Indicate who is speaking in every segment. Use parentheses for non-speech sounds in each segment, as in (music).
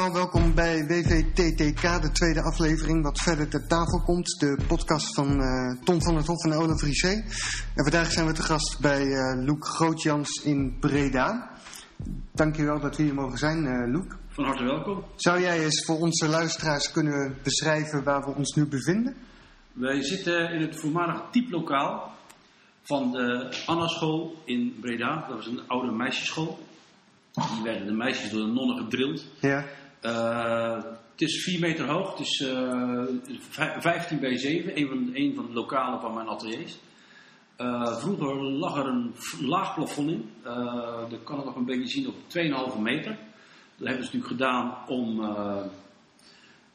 Speaker 1: allemaal, welkom bij WVTTK, de tweede aflevering wat verder ter tafel komt. De podcast van uh, Tom van het Hof en Olaf Riché. En vandaag zijn we te gast bij uh, Loek Grootjans in Breda. Dankjewel dat we hier mogen zijn, uh, Loek.
Speaker 2: Van harte welkom.
Speaker 1: Zou jij eens voor onze luisteraars kunnen beschrijven waar we ons nu bevinden?
Speaker 2: Wij zitten in het voormalige typlokaal van de Anna School in Breda. Dat was een oude meisjesschool. Die werden de meisjes door de nonnen gedrild.
Speaker 1: Ja.
Speaker 2: Uh, het is 4 meter hoog. Het is uh, 15 bij 7. Een van, een van de lokalen van mijn ateliers. Uh, vroeger lag er een laag plafond in. dat kan het nog een beetje zien op 2,5 meter. Dat hebben ze natuurlijk gedaan om,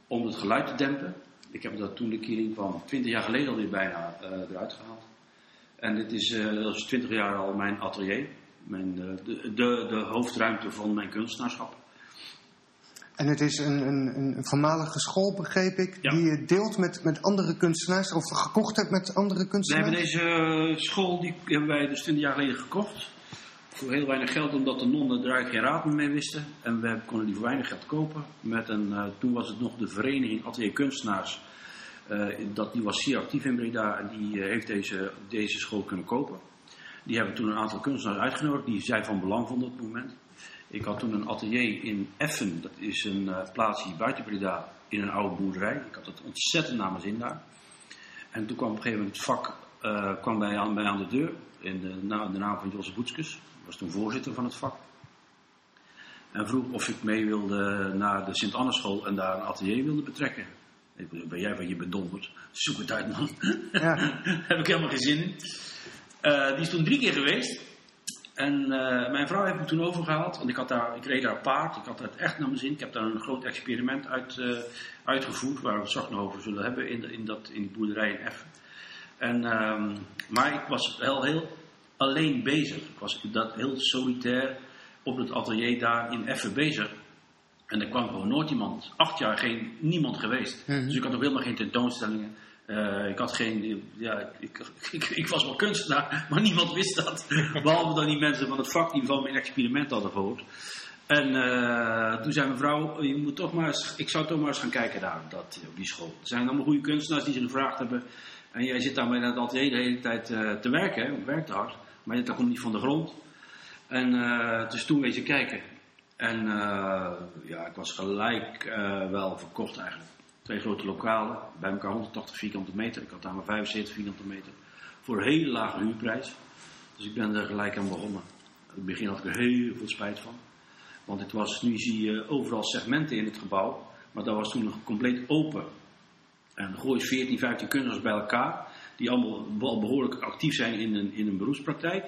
Speaker 2: om het geluid te dempen. Ik heb dat toen de kering kwam, 20 jaar geleden alweer bijna eruit gehaald. En dit is, dat is 20 jaar al mijn atelier mijn, de, de, de hoofdruimte van mijn kunstenaarschap.
Speaker 1: En het is een, een, een voormalige school, begreep ik,
Speaker 2: Ja.
Speaker 1: die je deelt met, met andere kunstenaars, of gekocht hebt met andere
Speaker 2: We
Speaker 1: kunstenaars?
Speaker 2: hebben deze eh, school, die hebben wij dus 20 jaar geleden gekocht. Voor heel weinig geld, omdat de nonnen eigenlijk geen raad meer mee wisten. En we konden die voor weinig geld kopen. Met een, eh, toen was het nog de vereniging Atelier Kunstenaars. Eh, dat, die was zeer actief in Breda en die heeft deze, deze school kunnen kopen. Die hebben toen een aantal kunstenaars uitgenodigd die zij van belang vonden op het moment. Ik had toen een atelier in Effen, dat is een uh, plaatsje buiten Breda, in een oude boerderij. Ik had het ontzettend naar mijn zin daar. En toen kwam op een gegeven moment het vak uh, kwam bij aan, bij aan de deur, in de, na, de naam van Jos Boetskus. Was toen voorzitter van het vak. En vroeg of ik mee wilde naar de Sint-Anneschool en daar een atelier wilde betrekken. Ik, ben jij van je bedonderd? Zoek het uit man.
Speaker 1: Ja. (laughs)
Speaker 2: Heb ik helemaal geen zin in. Uh, die is toen drie keer geweest. En uh, mijn vrouw heeft me toen overgehaald. Want ik, had daar, ik reed daar paard. Ik had het echt naar mijn zin. Ik heb daar een groot experiment uit, uh, uitgevoerd. Waar we het straks nog over zullen hebben. In, de, in, dat, in die boerderij in Effen. En, um, maar ik was wel heel alleen bezig. Ik was dat heel solitair op het atelier daar in Effen bezig. En er kwam gewoon nooit iemand. Acht jaar geen, niemand geweest.
Speaker 1: Mhm.
Speaker 2: Dus ik had ook helemaal geen tentoonstellingen. Uh, ik had geen, ja, ik, ik, ik, was wel kunstenaar, (laughs) maar niemand wist dat. Behalve dan die mensen van het vak die van mijn experiment hadden gehoord. En uh, toen zei mijn vrouw, je moet toch maar ik zou toch maar eens gaan kijken daar dat, op die school. Er zijn allemaal goede kunstenaars die zich gevraagd hebben. En jij zit daar met het atelier de hele tijd uh, te werken, hè, werkt hard. Maar dat komt niet van de grond. En dus toen wees ik kijken. En ja, ik was gelijk wel verkocht eigenlijk twee grote lokalen, bij elkaar 180 vierkante meter. Ik had daar maar 75 vierkante meter. Voor een hele lage huurprijs. Dus ik ben er gelijk aan begonnen. In het begin had ik er heel veel spijt van. Want het was, nu zie je overal segmenten in het gebouw. Maar dat was toen nog compleet open. En gooi je 14, 15 kunstenaars bij elkaar. Die allemaal wel behoorlijk actief zijn in een, in een beroepspraktijk.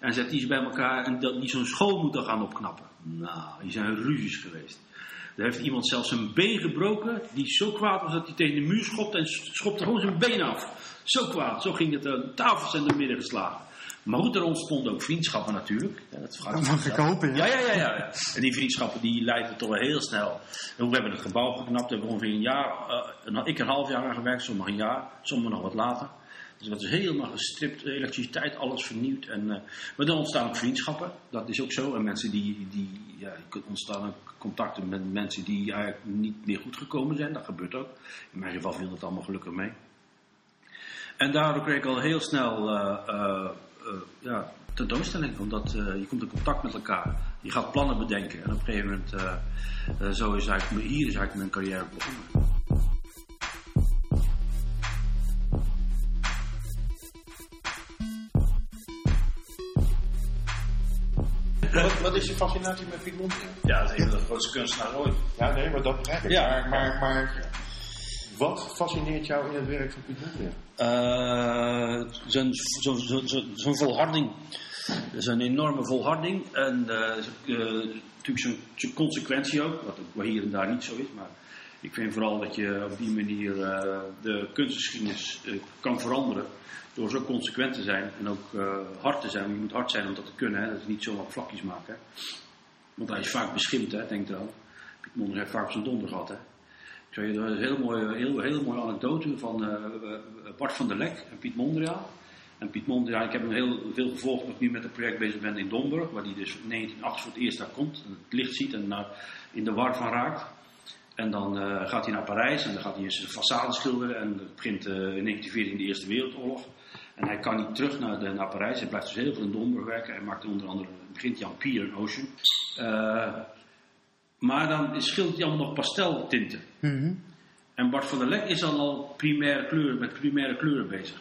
Speaker 2: En zet die ze bij elkaar en dat, die zo'n school moeten gaan opknappen. Nou, die zijn ruzies geweest. Er heeft iemand zelfs zijn been gebroken, die zo kwaad was dat hij tegen de muur schopte en schopte gewoon zijn been af. Zo kwaad, zo ging het. De tafels zijn door midden geslagen. Maar goed, er ontstonden ook vriendschappen natuurlijk. Ja, dat,
Speaker 1: mag ik hopen,
Speaker 2: ja. Ja, ja, ja, ja. En die vriendschappen die leidden toch wel heel snel. En we hebben het gebouw geknapt, we hebben ongeveer een jaar, uh, ik een half jaar aan gewerkt, sommigen een jaar, sommigen nog wat later. Dus dat is helemaal gestript, elektriciteit, alles vernieuwd. En, uh, maar dan ontstaan ook vriendschappen, dat is ook zo. En mensen die, die ja, ontstaan ook contacten met mensen die eigenlijk niet meer goed gekomen zijn, dat gebeurt ook. In mijn geval viel dat allemaal gelukkig mee. En daardoor kreeg ik al heel snel uh, uh, ja, tentoonstelling, omdat je komt in contact met elkaar. Je gaat plannen bedenken en op een gegeven moment, zo is eigenlijk, hier is eigenlijk mijn carrière begonnen.
Speaker 3: Wat, wat, is je fascinatie met Piet Mondriaan?
Speaker 2: Ja, dat is een van de grootste kunstenaars ooit.
Speaker 3: Ja, nee, maar dat begrijp ik.
Speaker 2: Ja.
Speaker 3: Maar, maar, maar wat fascineert jou in het werk van Piet Mondriaan?
Speaker 2: Uh, zijn, zo, zo, zo, zo'n volharding. Zijn enorme volharding. En uh, uh, natuurlijk zijn consequentie ook, wat ook hier en daar niet zo is. Maar ik vind vooral dat je op die manier de kunstgeschiedenis kan veranderen door zo consequent te zijn en ook uh, hard te zijn. Je moet hard zijn om dat te kunnen, hè? dat is niet zomaar vlakjes maken. Want hij is vaak beschimpt, hè? denk eraan. Piet Mondriaan heeft vaak op zijn donder gehad. Hè? Ik zou je een heel mooie, heel, heel mooie anekdote van uh, Bart van der Lek en Piet Mondriaan. En Piet Mond, ja, ik heb hem heel veel gevolgd omdat ik nu met een project bezig ben in Domburg, waar hij dus in 1908 voor het eerst daar komt, en het licht ziet en daar in de war van raakt. En dan eh, gaat hij naar Parijs en dan gaat hij zijn façade schilderen en begint eh, in 1914 de Eerste Wereldoorlog. En hij kan niet terug naar, de, naar Parijs, hij blijft dus heel veel in Domburg werken. Hij maakt onder andere, begint hij aan Pier en Ocean. Eh, maar dan is- schildert hij allemaal nog pasteltinten.
Speaker 1: Mhm.
Speaker 2: En Bart van der Lek is dan al primaire kleuren, met primaire kleuren bezig.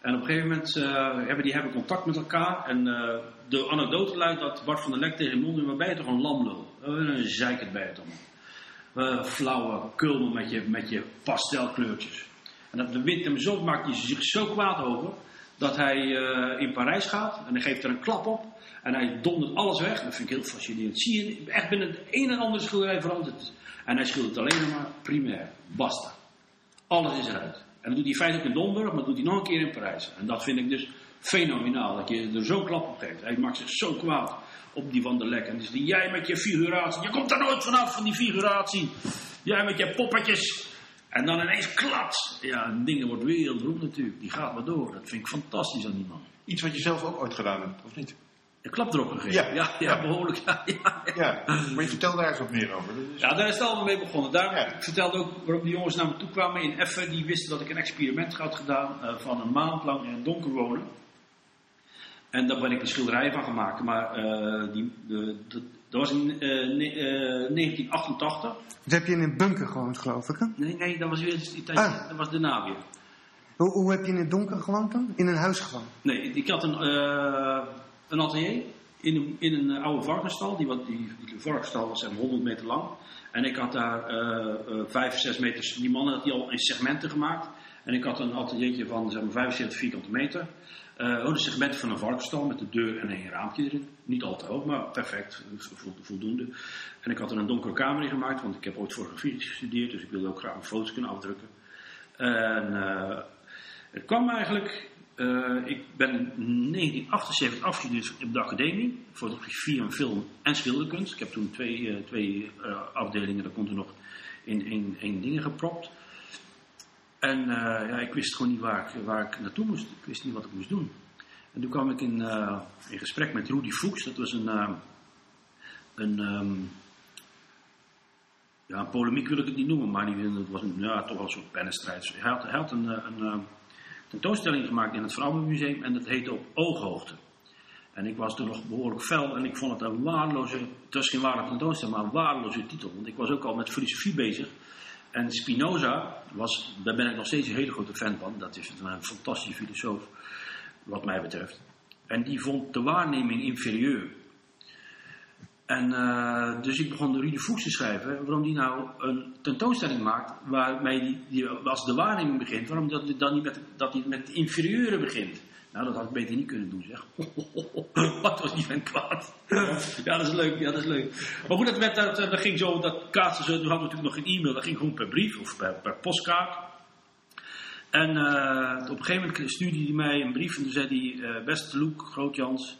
Speaker 2: En op een gegeven moment eh, hebben die hebben contact met elkaar. En eh, de anekdote luidt dat Bart van der Lek tegen Monde, waar ben je toch een lamlul? Uh, een zeikert bij het allemaal. Eh, flauwe kulmen met je, met je pastelkleurtjes. En dat de hem zo maakt hij zich zo kwaad over. Dat hij eh, in Parijs gaat en hij geeft er een klap op. En hij dondert alles weg. Dat vind ik heel fascinerend. Zie je, echt binnen de een en andere schilderij verandert het. En hij schildert alleen maar primair. Basta. Alles is eruit. En dat doet hij feitelijk in Domburg, maar dat doet hij nog een keer in Parijs. En dat vind ik dus fenomenaal. Dat je er zo'n klap op geeft. Hij maakt zich zo kwaad op die Van der. En dus die, jij met je figuratie. Je komt er nooit vanaf van die figuratie. Jij met je poppetjes. En dan ineens klats. Ja, en dingen wordt wereldberoemd natuurlijk. Die gaat maar door. Dat vind ik fantastisch aan die man.
Speaker 3: Iets wat je zelf ook ooit gedaan hebt, of niet?
Speaker 2: Een klap erop gegeven.
Speaker 3: Ja.
Speaker 2: ja, ja, behoorlijk. Ja, ja.
Speaker 3: Ja, maar je vertelt daar eens wat meer over.
Speaker 2: Ja, daar is het allemaal mee begonnen. Daar ik vertelde ook waarom die jongens naar me toe kwamen in Effen. Die wisten dat ik een experiment had gedaan eh, van een maand lang in het donker wonen. En daar ben ik een schilderij van gemaakt. Maar eh, die, de, de- dat was in eh, ne- eh, 1988.
Speaker 1: Dus heb je in een bunker gewoond, geloof ik, hè?
Speaker 2: Nee, nee, dat was weer die tijd.
Speaker 1: Ah.
Speaker 2: Dat was daarna weer.
Speaker 1: Hoe, hoe heb je in het donker gewoond dan? In een huis gewoond?
Speaker 2: Nee, ik had een, eh, een atelier in een, in een eh, oude varkensstal. Die, die, die varkensstal was zeg maar 100 meter lang. En ik had daar eh eh, 5, 6 meters. Die mannen had die al in segmenten gemaakt. En ik had een ateliertje van zeg maar, 75 vierkante meter. Eh oh, van een varkensstal met de deur en een raampje erin. Niet al te hoog, maar perfect, vo- voldoende. En ik had er een donkere kamer in gemaakt, want ik heb ooit fotografie gestudeerd. Dus ik wilde ook graag foto's kunnen afdrukken. En eh, het kwam eigenlijk, eh, ik ben in 1978 afgestudeerd op de academie. Fotografie en film en schilderkunst. Ik heb toen twee, eh, twee eh, afdelingen, daar kon er nog in één, dingen gepropt. En eh, ja, ik wist gewoon niet waar ik, waar ik naartoe moest. Ik wist niet wat ik moest doen. En toen kwam ik in, eh, in gesprek met Rudy Fuchs. Dat was een, eh, een ehm, ja, een polemiek wil ik het niet noemen, maar die, het was een, ja, toch wel een soort pennenstrijd. Hij had, een, een, tentoonstelling gemaakt in het Vrouwenmuseum en dat heette Op Ooghoogte. En ik was toen nog behoorlijk fel en ik vond het een waardeloze, het was geen ware tentoonstelling, maar een waardeloze titel. Want ik was ook al met filosofie bezig. En Spinoza, was, daar ben ik nog steeds een hele grote fan van. Dat is een fantastische filosoof, wat mij betreft. En die vond de waarneming inferieur. En eh, dus ik begon de Rudy Fuchs te schrijven, waarom die nou een tentoonstelling maakt waarmee die, die als de waarneming begint, waarom dat dan niet met, dat hij met het inferieure begint. Nou, dat had ik beter niet kunnen doen, zeg. (laughs) Wat was die vent kwaad. (laughs) ja, dat is leuk, ja, dat is leuk. Maar goed, dat, werd, dat, dat ging zo, dat kaartje zo, toen hadden we natuurlijk nog geen e-mail, dat ging gewoon per brief of per, per postkaart. En eh, op een gegeven moment stuurde hij mij een brief en toen zei hij, eh, beste Loek, Grootjans,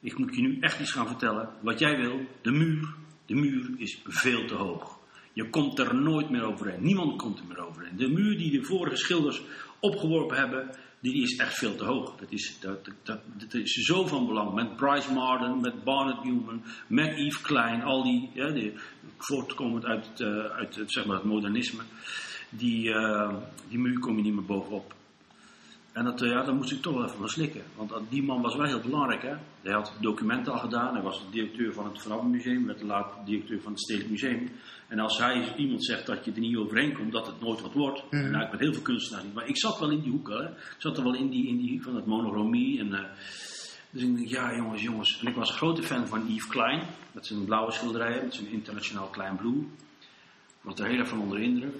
Speaker 2: ik moet je nu echt iets gaan vertellen. Wat jij wil, de muur, de muur is veel te hoog. Je komt er nooit meer overheen. Niemand komt er meer overheen. De muur die de vorige schilders opgeworpen hebben, die is echt veel te hoog. Dat is, dat, dat, dat is zo van belang. Met Bryce Marden, met Barnett Newman, met Yves Klein, al die, ja, die voortkomend uit, het, eh, uit zeg maar, het modernisme. Die, eh, die muur kom je niet meer bovenop. En dat, eh, ja, daar moest ik toch wel even van slikken. Want die man was wel heel belangrijk. Hè? Hij had documenten al gedaan. Hij was directeur van het Vrouwenmuseum. werd later directeur van het Stedelijk Museum. En als hij iemand zegt dat je er niet overheen komt, dat het nooit wat wordt. En nou, ik met heel veel kunstenaars niet. Maar ik zat wel in die hoek. Hè? Ik zat er wel in die, in die van het monochromie. En, eh, dus ik denk, ja jongens, jongens. En ik was een grote fan van Yves Klein. Met zijn blauwe schilderijen. Met zijn internationaal klein blue. Ik was er heel erg van onder de indruk.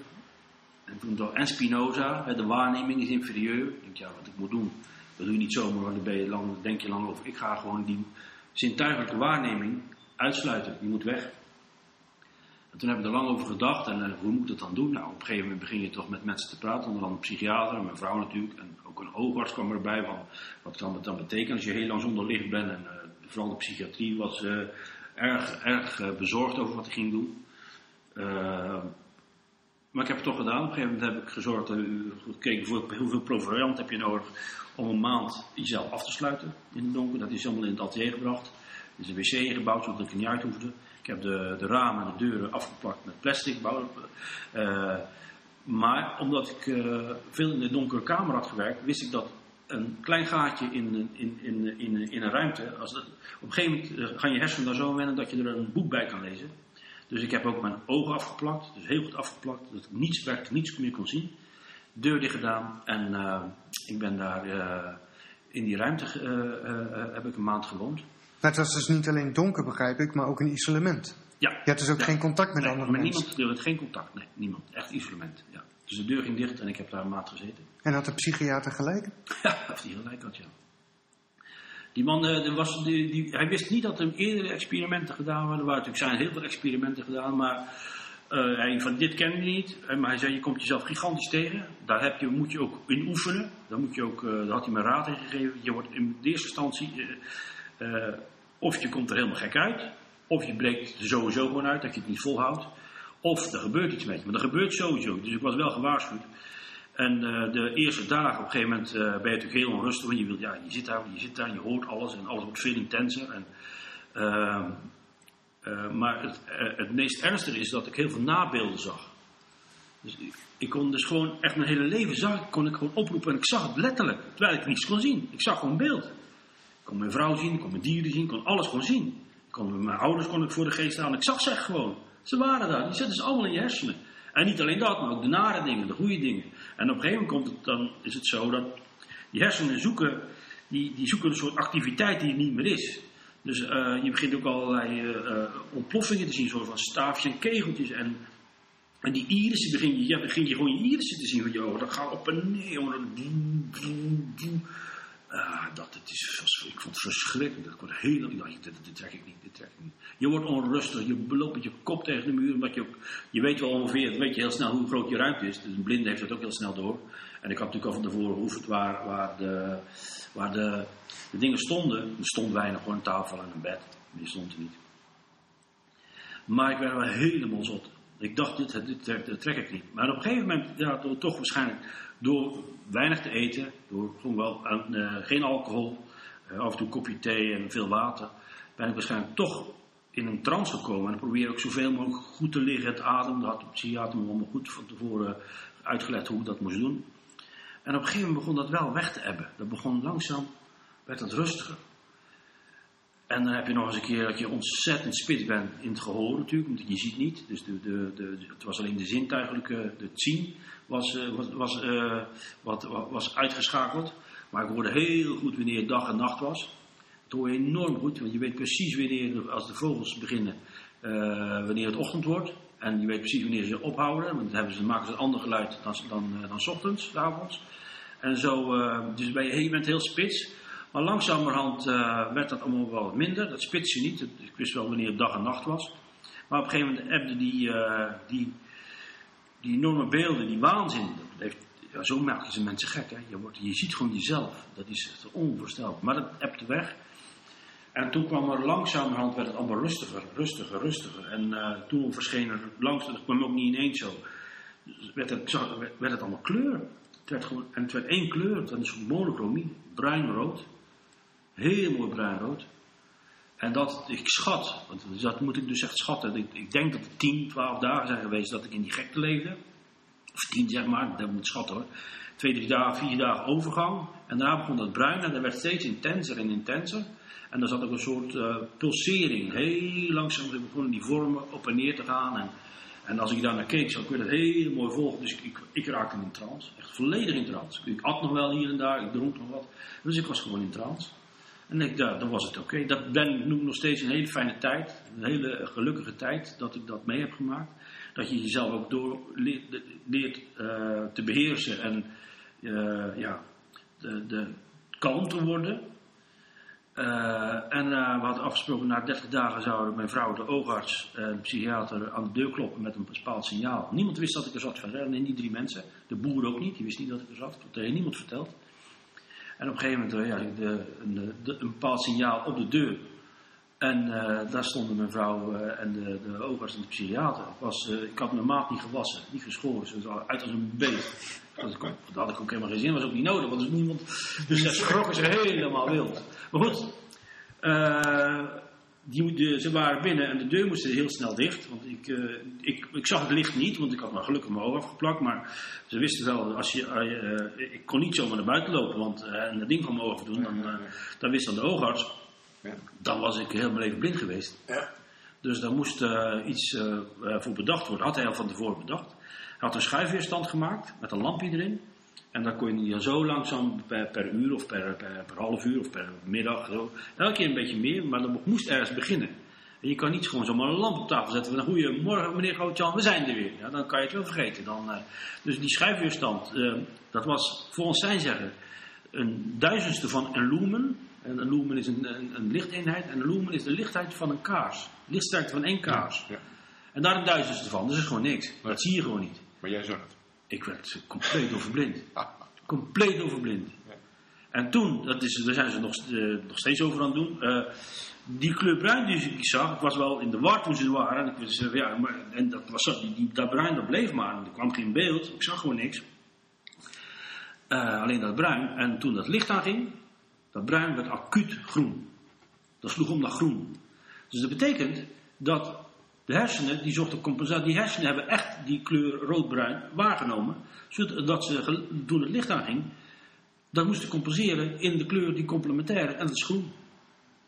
Speaker 2: En, toen en Spinoza, hè, de waarneming is inferieur. Ik denk, ja, wat ik moet doen. Dat doe je niet zomaar, want dan ben je lang, denk je lang over. Ik ga gewoon die zintuigelijke waarneming uitsluiten. Die moet weg. En toen heb ik er lang over gedacht. En eh, hoe moet ik dat dan doen? Nou, op een gegeven moment begin je toch met mensen te praten. Onder andere een psychiater, mijn vrouw natuurlijk. En ook een oogarts kwam erbij. Van, wat kan dat dan betekenen als je heel lang zonder licht bent. En eh, vooral de psychiatrie was eh, erg, erg bezorgd over wat ik ging doen. Eh, maar ik heb het toch gedaan. Op een gegeven moment heb ik gezorgd, gekeken voor hoeveel proviant heb je nodig om een maand jezelf af te sluiten in het donker. Dat is allemaal in het atelier gebracht. Er is een wc ingebouwd zodat ik er niet uit hoefde. Ik heb de, de ramen en de deuren afgeplakt met plastic. eh, maar omdat ik eh, veel in de donkere kamer had gewerkt, wist ik dat een klein gaatje in, in, in, in, in een ruimte, als dat, op een gegeven moment eh, gaan je hersenen daar zo wennen dat je er een boek bij kan lezen. Dus ik heb ook mijn ogen afgeplakt, dus heel goed afgeplakt, dat ik niets, werkelijk niets meer kon zien. Deur dicht gedaan en ik ben daar in die ruimte heb ik een maand gewoond.
Speaker 1: Maar het was dus niet alleen donker, begrijp ik, maar ook een isolement.
Speaker 2: Ja,
Speaker 1: Je had dus ook geen contact met
Speaker 2: nee,
Speaker 1: andere
Speaker 2: met
Speaker 1: mensen.
Speaker 2: niemand, er geen contact, nee, niemand. Echt isolement, ja. Dus de deur ging dicht en ik heb daar een maand gezeten.
Speaker 1: En had de psychiater gelijk? (laughs)
Speaker 2: Ja, of die gelijk had, ja. Die man, eh, was, die, die, hij wist niet dat er eerdere experimenten gedaan waren. Er waren natuurlijk zijn heel veel experimenten gedaan, maar eh, hij van dit ken je niet. Maar hij zei, je komt jezelf gigantisch tegen. Daar heb je, moet je ook in oefenen. Daar, moet je ook, daar had hij me raad in gegeven. Je wordt in de eerste instantie, eh, of je komt er helemaal gek uit, of je breekt er sowieso gewoon uit, dat je het niet volhoudt. Of er gebeurt iets met je, maar er gebeurt sowieso. Dus ik was wel gewaarschuwd. En eh, de eerste dagen, op een gegeven moment eh, ben je natuurlijk heel onrustig. Want je, wilt, ja, je zit daar, je zit daar, je hoort alles en alles wordt veel intenser. En, ehm, eh, maar het, het meest ernstige is dat ik heel veel nabeelden zag. Dus ik, kon dus gewoon, echt mijn hele leven zag kon ik gewoon oproepen en ik zag het letterlijk. Terwijl ik niets kon zien. Ik zag gewoon beeld. Kon mijn vrouw zien, ik kon mijn dieren zien, ik kon alles gewoon zien. Mijn ouders kon ik voor de geest halen. Ik zag ze gewoon. Ze waren daar. Die zitten ze allemaal in je hersenen. En niet alleen dat, maar ook de nare dingen, de goede dingen. En op een gegeven moment dan is het zo dat die hersenen zoeken, die, die zoeken een soort activiteit die er niet meer is. Dus eh, je begint ook allerlei eh, eh, ontploffingen te zien, soort van staafjes en kegeltjes. En, en die irissen, begin je, ja, begin je gewoon je irissen te zien van je ogen. Dat gaat op en neer, Ah, dat, het is, ik vond het verschrikkelijk. Dat wordt heel, ik dacht, dit, dit trek ik niet, dit trek ik niet. Je wordt onrustig, je loopt met je kop tegen de muur, omdat je je weet wel ongeveer, weet je heel snel hoe groot je ruimte is. Dus een blinde heeft dat ook heel snel door. En ik had natuurlijk al van tevoren geoefend waar, waar, de, waar de, de dingen stonden. Er stond weinig, gewoon een tafel en een bed. Die stond er niet. Maar ik werd wel helemaal zot. Ik dacht, dit, dit, dit trek ik niet. Maar op een gegeven moment, ja, toch waarschijnlijk door weinig te eten, door gewoon wel eh, geen alcohol, eh, af en toe een kopje thee en veel water, ben ik waarschijnlijk toch in een trance gekomen. En probeer ook zoveel mogelijk goed te liggen, te ademen. Dat had psychiater me allemaal goed van tevoren uitgelegd hoe ik dat moest doen. En op een gegeven moment begon dat wel weg te ebben. Dat begon langzaam, werd het rustiger. En dan heb je nog eens een keer dat je ontzettend spits bent in het gehoor natuurlijk, want je ziet niet. Dus de, de, de, het was alleen de zintuigelijke, de het zien was, eh, was, was, eh, wat, wa- was uitgeschakeld. Maar ik hoorde heel goed wanneer het dag en nacht was. Dat hoor je enorm goed, want je weet precies wanneer, als de vogels beginnen, eh, wanneer het ochtend wordt. En je weet precies wanneer ze ophouden, want dan hebben ze, maken ze een ander geluid dan, dan, dan ochtends, avonds. En zo, dus je, je bent heel spits. Maar langzamerhand eh, werd dat allemaal wel minder. Dat spitste niet. Ik wist wel wanneer het dag en nacht was. Maar op een gegeven moment ebde die, eh, die, die enorme beelden, die waanzin. Dat heeft, ja, zo maak je ze mensen gek. Hè? Je, wordt, je ziet gewoon jezelf. Dat is onvoorstelbaar. Maar dat ebde weg. En toen kwam er langzamerhand, werd het allemaal rustiger, rustiger, rustiger. En eh, toen verscheen er langzaam, dat kwam ook niet ineens zo, werd het, werd werd het allemaal kleur. Het werd gewoon, en het werd één kleur, een soort monochromie, bruinrood. Heel mooi bruinrood. En dat, ik schat, want dat moet ik dus echt schatten. Ik, ik denk dat het 10, 12 dagen zijn geweest dat ik in die gekte leefde. Of 10 zeg maar, dat moet schatten hoor. Twee, drie dagen, vier dagen overgang. En daarna begon dat bruin en dat werd steeds intenser en intenser. En er zat ook een soort eh, pulsering. Heel langzaam begonnen die vormen op en neer te gaan. En, en als ik daar naar keek, zag ik weer dat heel mooi volgen. Dus ik, ik, ik raakte in trance. Echt volledig in trance. Ik at nog wel hier en daar, ik dronk nog wat. Dus ik was gewoon in trance. En ik, ja, was het oké. Dat ben, noem ik nog steeds een hele fijne tijd. Een hele gelukkige tijd dat ik dat mee heb gemaakt. Dat je jezelf ook door leert, eh, te beheersen en eh, ja, de, de, kalm te worden. Eh, en we hadden afgesproken, na 30 dagen zouden mijn vrouw, de oogarts en psychiater aan de deur kloppen met een bepaald signaal. Niemand wist dat ik er zat verder, nee, niet drie mensen. De boer ook niet, die wist niet dat ik er zat. Dat heeft niemand verteld. En op een gegeven moment, eh, ja, de, een, de, een bepaald signaal op de deur. En eh, daar stonden mijn vrouw eh, en de, de oogarts en de psychiater. Ik, was, ik had mijn maat niet gewassen, niet geschoren, zag uit als een beest. Dat, dat had ik ook helemaal geen zin, was ook niet nodig, want er is niemand. Dus ze schrokken zich helemaal wild. Maar goed, die, de, ze waren binnen en de deur moest heel snel dicht. Want ik, eh, ik, ik zag het licht niet, want ik had maar gelukkig mijn oog afgeplakt. Maar ze wisten wel, als je, eh, eh, ik kon niet zomaar naar buiten lopen, want en dat ding van mijn ogen doen, dan, dan wist dan de oogarts.
Speaker 3: Ja.
Speaker 2: Dan was ik heel mijn leven blind geweest.
Speaker 3: Ja.
Speaker 2: Dus daar moest iets voor bedacht worden. Had hij al van tevoren bedacht. Hij had een schuifweerstand gemaakt met een lampje erin. En dan kon je zo langzaam per, per uur of per, per, per half uur of per middag. Zo. Elke keer een beetje meer, maar dan moest ergens beginnen. En je kan niet gewoon zomaar een lamp op tafel zetten. Van, goedemorgen meneer Grootjan, we zijn er weer. Ja, dan kan je het wel vergeten. Dan, eh, dus die schuifweerstand, eh, dat was volgens zijn zeggen een duizendste van een lumen. En een lumen is een, een, een lichteenheid. En een lumen is de lichtheid van een kaars. Lichtsterkte van één kaars.
Speaker 3: Ja.
Speaker 2: En daar een duizendste van. Dat is gewoon niks. Dat zie je gewoon niet.
Speaker 3: Maar jij zag het.
Speaker 2: Ik werd compleet overblind. Compleet overblind. En toen, dat is, daar zijn ze nog, eh, nog steeds over aan het doen. eh, die kleur bruin die ik zag, ik was wel in de war toen ze waren. En, ik was, eh, ja, maar, en dat, was, die, dat bruin dat bleef maar. Er kwam geen beeld, ik zag gewoon niks. Alleen dat bruin. En toen dat licht aanging, dat bruin werd acuut groen. Dat sloeg om naar groen. Dus dat betekent dat de hersenen, die zochten compensatie, die hersenen hebben echt die kleur rood-bruin waargenomen. Zodat ze, toen het licht aanging, dat moesten compenseren in de kleur die complementaire, en dat is groen.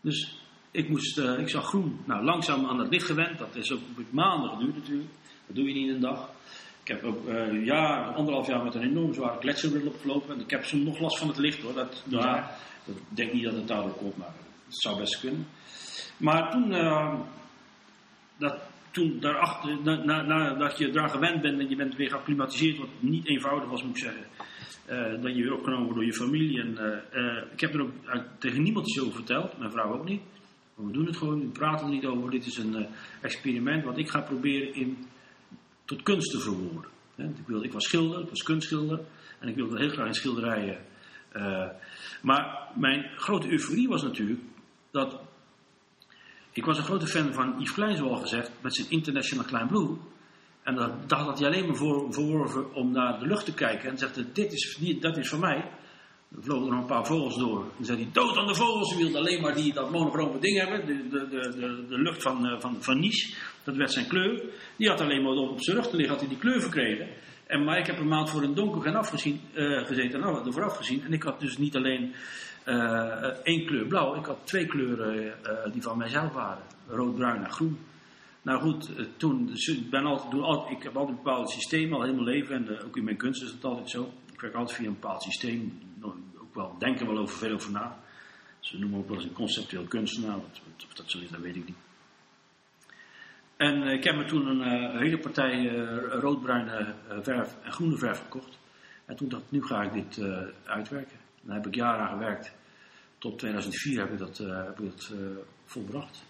Speaker 2: Dus ik, moest, eh, ik zag groen. Nou, langzaam aan het licht gewend, dat is ook maanden geduurd natuurlijk. Dat doe je niet in een dag. Ik heb ook jaar, anderhalf jaar met een enorm zware kletserbril opgelopen. En ik heb soms nog last van het licht hoor. Dat, ja, dat, ik denk niet dat het daardoor komt, maar het zou best kunnen. Maar toen, eh, dat, toen daarachter, na, na, nadat je eraan gewend bent en je bent weer geacclimatiseerd, wat niet eenvoudig was moet ik zeggen. eh, dat je weer opgenomen wordt door je familie. En, eh, eh, ik heb er ook tegen niemand over verteld, mijn vrouw ook niet. We doen het gewoon, we praten er niet over. Dit is een experiment wat ik ga proberen in, tot kunst te verwoorden. Ik, wilde, ik was schilder, ik was kunstschilder. En ik wilde heel graag in schilderijen. maar mijn grote euforie was natuurlijk dat ik was een grote fan van Yves Klein, gezegd, met zijn International Klein Blue. En dat, dat had hij alleen maar voor, verworven om naar de lucht te kijken. En zegt: dit is, die- dat is van mij. Er vlogen er nog een paar vogels door. En zei hij, dood aan de vogels. Ze wilde alleen maar die, dat monochrome ding hebben. De, de, de, de, lucht van, eh, van, van Nice. Dat werd zijn kleur. Die had alleen maar op zijn rug te liggen, had hij die kleur verkregen. En, maar ik heb een maand voor een donker en afgezien, eh, gezeten en ervoor afgezien. En ik had dus niet alleen eh, één kleur blauw. Ik had twee kleuren eh, die van mijzelf waren. Rood, bruin en groen. Nou goed, toen, dus ik, ben altijd, doe altijd, ik heb altijd een bepaald systeem al heel mijn leven. En ook in mijn kunst is het altijd zo. Ik werk altijd via een bepaald systeem. Nou, Ook wel, denk er wel over, veel over na. Ze noemen me ook wel eens een conceptueel kunstenaar. Of dat zo is, dat weet ik niet. En eh, ik heb me toen een eh, hele partij eh, roodbruine verf en groene verf gekocht. En toen dacht ik, nu ga ik dit uitwerken. Daar heb ik jaren aan gewerkt. Tot 2004 heb ik dat, heb ik volbracht.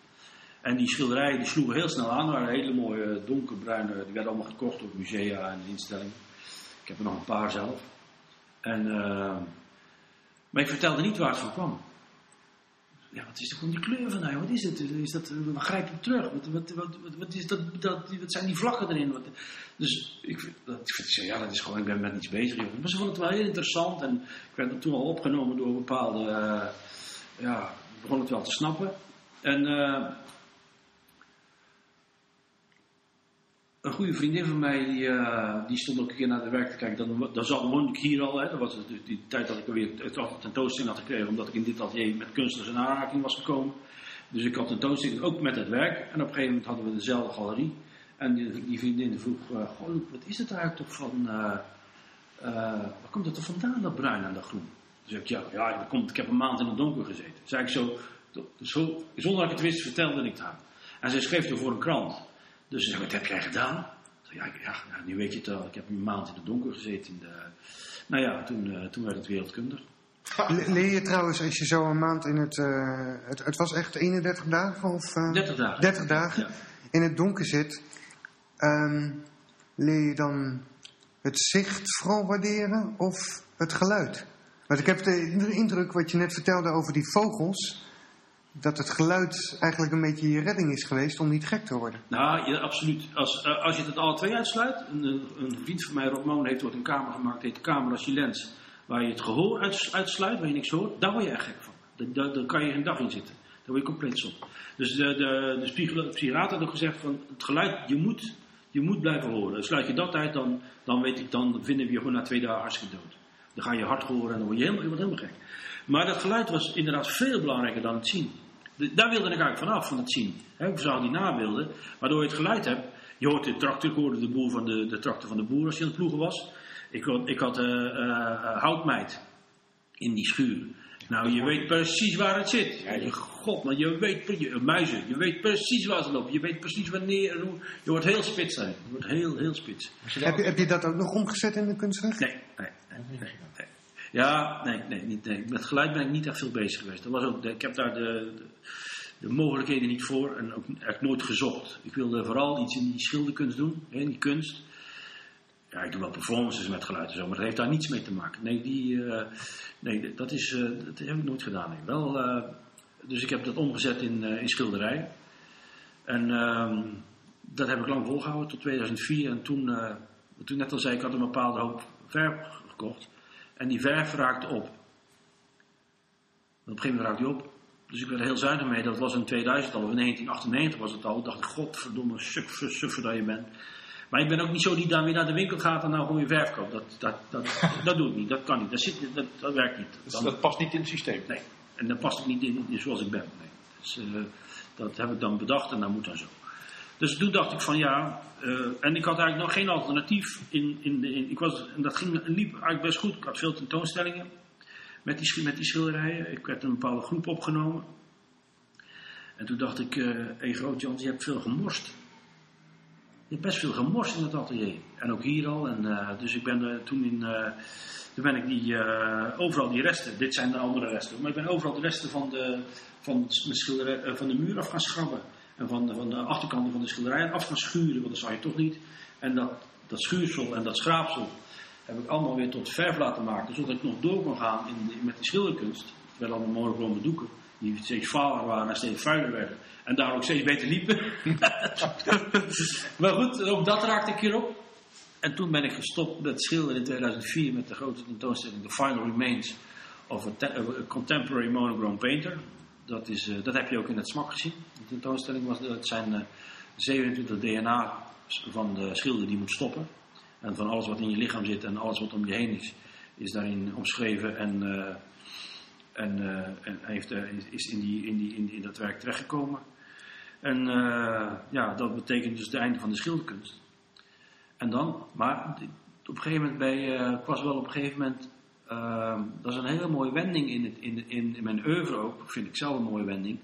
Speaker 2: En die schilderijen die sloegen heel snel aan. waren hele mooie donkerbruine. Die werden allemaal gekocht door musea en instellingen. Ik heb er nog een paar zelf. En, maar ik vertelde niet waar het van kwam. Ja, wat is er gewoon die kleur van nou? Wat is het? Is dat, wat grijpt het terug? Wat, wat, wat, wat, is dat, dat, wat zijn die vlakken erin? Wat, dus ik, dat, ik ja, dat is gewoon, ik ben met iets bezig. Maar ze vonden het wel heel interessant. En ik werd er toen al opgenomen door bepaalde, eh, ja, ik begon het wel te snappen. En eh, een goede vriendin van mij, eh, die stond ook een keer naar de werk te kijken. Dan, dan zat, ik hier al. Hè. Dat was het- die, tijd dat ik weer het tentoonstelling had gekregen. Omdat ik in dit atelier met kunstenaars in aanraking was gekomen. Dus ik had tentoonstelling ook met het werk. En op een gegeven moment hadden we dezelfde galerie. En die, die vriendin vroeg, eh, wat is het eigenlijk toch van... eh, waar komt het er vandaan, dat bruin en dat groen? Dus ik, ja, ja dat komt, ik heb een maand in het donker gezeten. Zei ik zo, zo, zonder dat ik het wist, vertelde ik het haar. En zij schreef er voor een krant. Dus ze zei, wat heb jij gedaan? Ja, ja, nu weet je het al. Ik heb een maand in het donker gezeten. In de... Nou ja, toen, eh, toen werd het wereldkundig.
Speaker 1: Le- Leer je trouwens, als je zo een maand in het... eh, het, het was echt 31 dagen of... eh,
Speaker 2: 30 dagen.
Speaker 1: 30 dagen
Speaker 2: Ja.
Speaker 1: in het donker zit. ehm, leer je dan het zicht vooral waarderen of het geluid? Want ik heb de indruk wat je net vertelde over die vogels. Dat het geluid eigenlijk een beetje je redding is geweest om niet gek te worden.
Speaker 2: Nou, absoluut. Als, eh, als je het alle twee uitsluit. Een, eh, een vriend van mij, Rob Moon, heeft ooit een kamer gemaakt. heet de camera silence. Waar je het gehoor uits- uitsluit, waar je niks hoort. Daar word je echt gek van. Daar, kan je geen dag in zitten. Daar word je compleet op. Dus de, de, de psychiater had ook gezegd van het geluid, je moet, je moet blijven horen. Sluit je dat uit, dan, dan, weet ik, dan vinden we je gewoon na twee dagen hartstikke dood. Dan ga je hard horen en dan word je helemaal, je helemaal gek. Maar dat geluid was inderdaad veel belangrijker dan het zien. Daar wilde ik eigenlijk vanaf, van het zien. Hè, ik zag die nabeelden, waardoor je het geluid hebt. Je hoort de tractor, ik hoorde de, boer van de, de tractor van de boer als hij aan het ploegen was. Ik had, ik had eh, eh, eh, houtmeid in die schuur. Nou, je weet precies waar het zit. Je, God, maar je weet, je, muizen, je weet precies waar ze lopen. Je weet precies wanneer en hoe. Je wordt heel spits zijn. Je wordt heel, heel spits.
Speaker 1: Heb je, heb je dat ook nog omgezet in de kunstwerk?
Speaker 2: Nee, nee, nee, nee, nee. Ja, nee, nee, niet. Met geluid ben ik niet echt veel bezig geweest. Dat was ook, ik heb daar de, de, de mogelijkheden niet voor en ook echt nooit gezocht. Ik wilde vooral iets in die schilderkunst doen, in die kunst. Ja, ik doe wel performances met geluid en zo, maar dat heeft daar niets mee te maken. Nee, die, eh, nee dat, is, eh, dat heb ik nooit gedaan. Nee. Wel, eh, dus ik heb dat omgezet in, in schilderij. En ehm, dat heb ik lang volgehouden tot 2004. En toen, toen net al zei ik, had een bepaalde hoop verf gekocht. En die verf raakte op. En op een gegeven moment raakte die op. Dus ik werd er heel zuinig mee. Dat was in 2000 al, of in 1998 was het al. Ik dacht, godverdomme, suffer, suffer dat je bent. Maar ik ben ook niet zo die dan weer naar de winkel gaat en nou gewoon je verf koopt. Dat, dat, dat, (laughs) dat doe ik niet, dat kan niet. Dat, zit, dat, dat werkt niet.
Speaker 3: Dus dat past niet in het systeem.
Speaker 2: Nee, en dat past ook niet in, in zoals ik ben. Nee. Dus, eh, dat heb ik dan bedacht en dat moet dan zo. Dus toen dacht ik van ja, eh, en ik had eigenlijk nog geen alternatief. In, in, de- in, ik was, en dat ging, liep eigenlijk best goed. Ik had veel tentoonstellingen met die, met die schilderijen. Ik werd een bepaalde groep opgenomen. En toen dacht ik, hé hey, Groot-Jans, je hebt veel gemorst. Je hebt best veel gemorst in het atelier. En ook hier al. En, eh, dus ik ben eh, toen in... eh, toen ben ik die, eh, overal die resten, dit zijn de andere resten, maar ik ben overal de resten van de, van eh, van de muur af gaan schrabben. En van de, van de achterkanten van de schilderijen af gaan schuren, want dat zou je toch niet. En dat, dat schuursel en dat schraapsel heb ik allemaal weer tot verf laten maken, zodat ik nog door kon gaan in, met die schilderkunst. Werden allemaal monochrome doeken, die steeds valer waren en steeds vuiler werden. En daar ook steeds beter liepen. (laughs) maar goed, ook dat raakte ik hierop. En toen ben ik gestopt met schilderen in 2004 met de grote tentoonstelling The Final Remains of a, a Contemporary Monochrome Painter. Dat, is, eh, dat heb je ook in het smak gezien. De tentoonstelling was, het zijn eh, 27 DNA van de schilder die moet stoppen. En van alles wat in je lichaam zit en alles wat om je heen is, is daarin omschreven en, eh, en, eh, en heeft, eh, is- in, die, in, die, in, dat werk terechtgekomen. En eh, ja, dat betekent dus het einde van de schilderkunst. En dan, maar op een gegeven moment bij, eh, ik was wel op een gegeven moment, ehm, dat is een hele mooie wending in, het, in, in, in mijn oeuvre ook, vind ik zelf een mooie wending.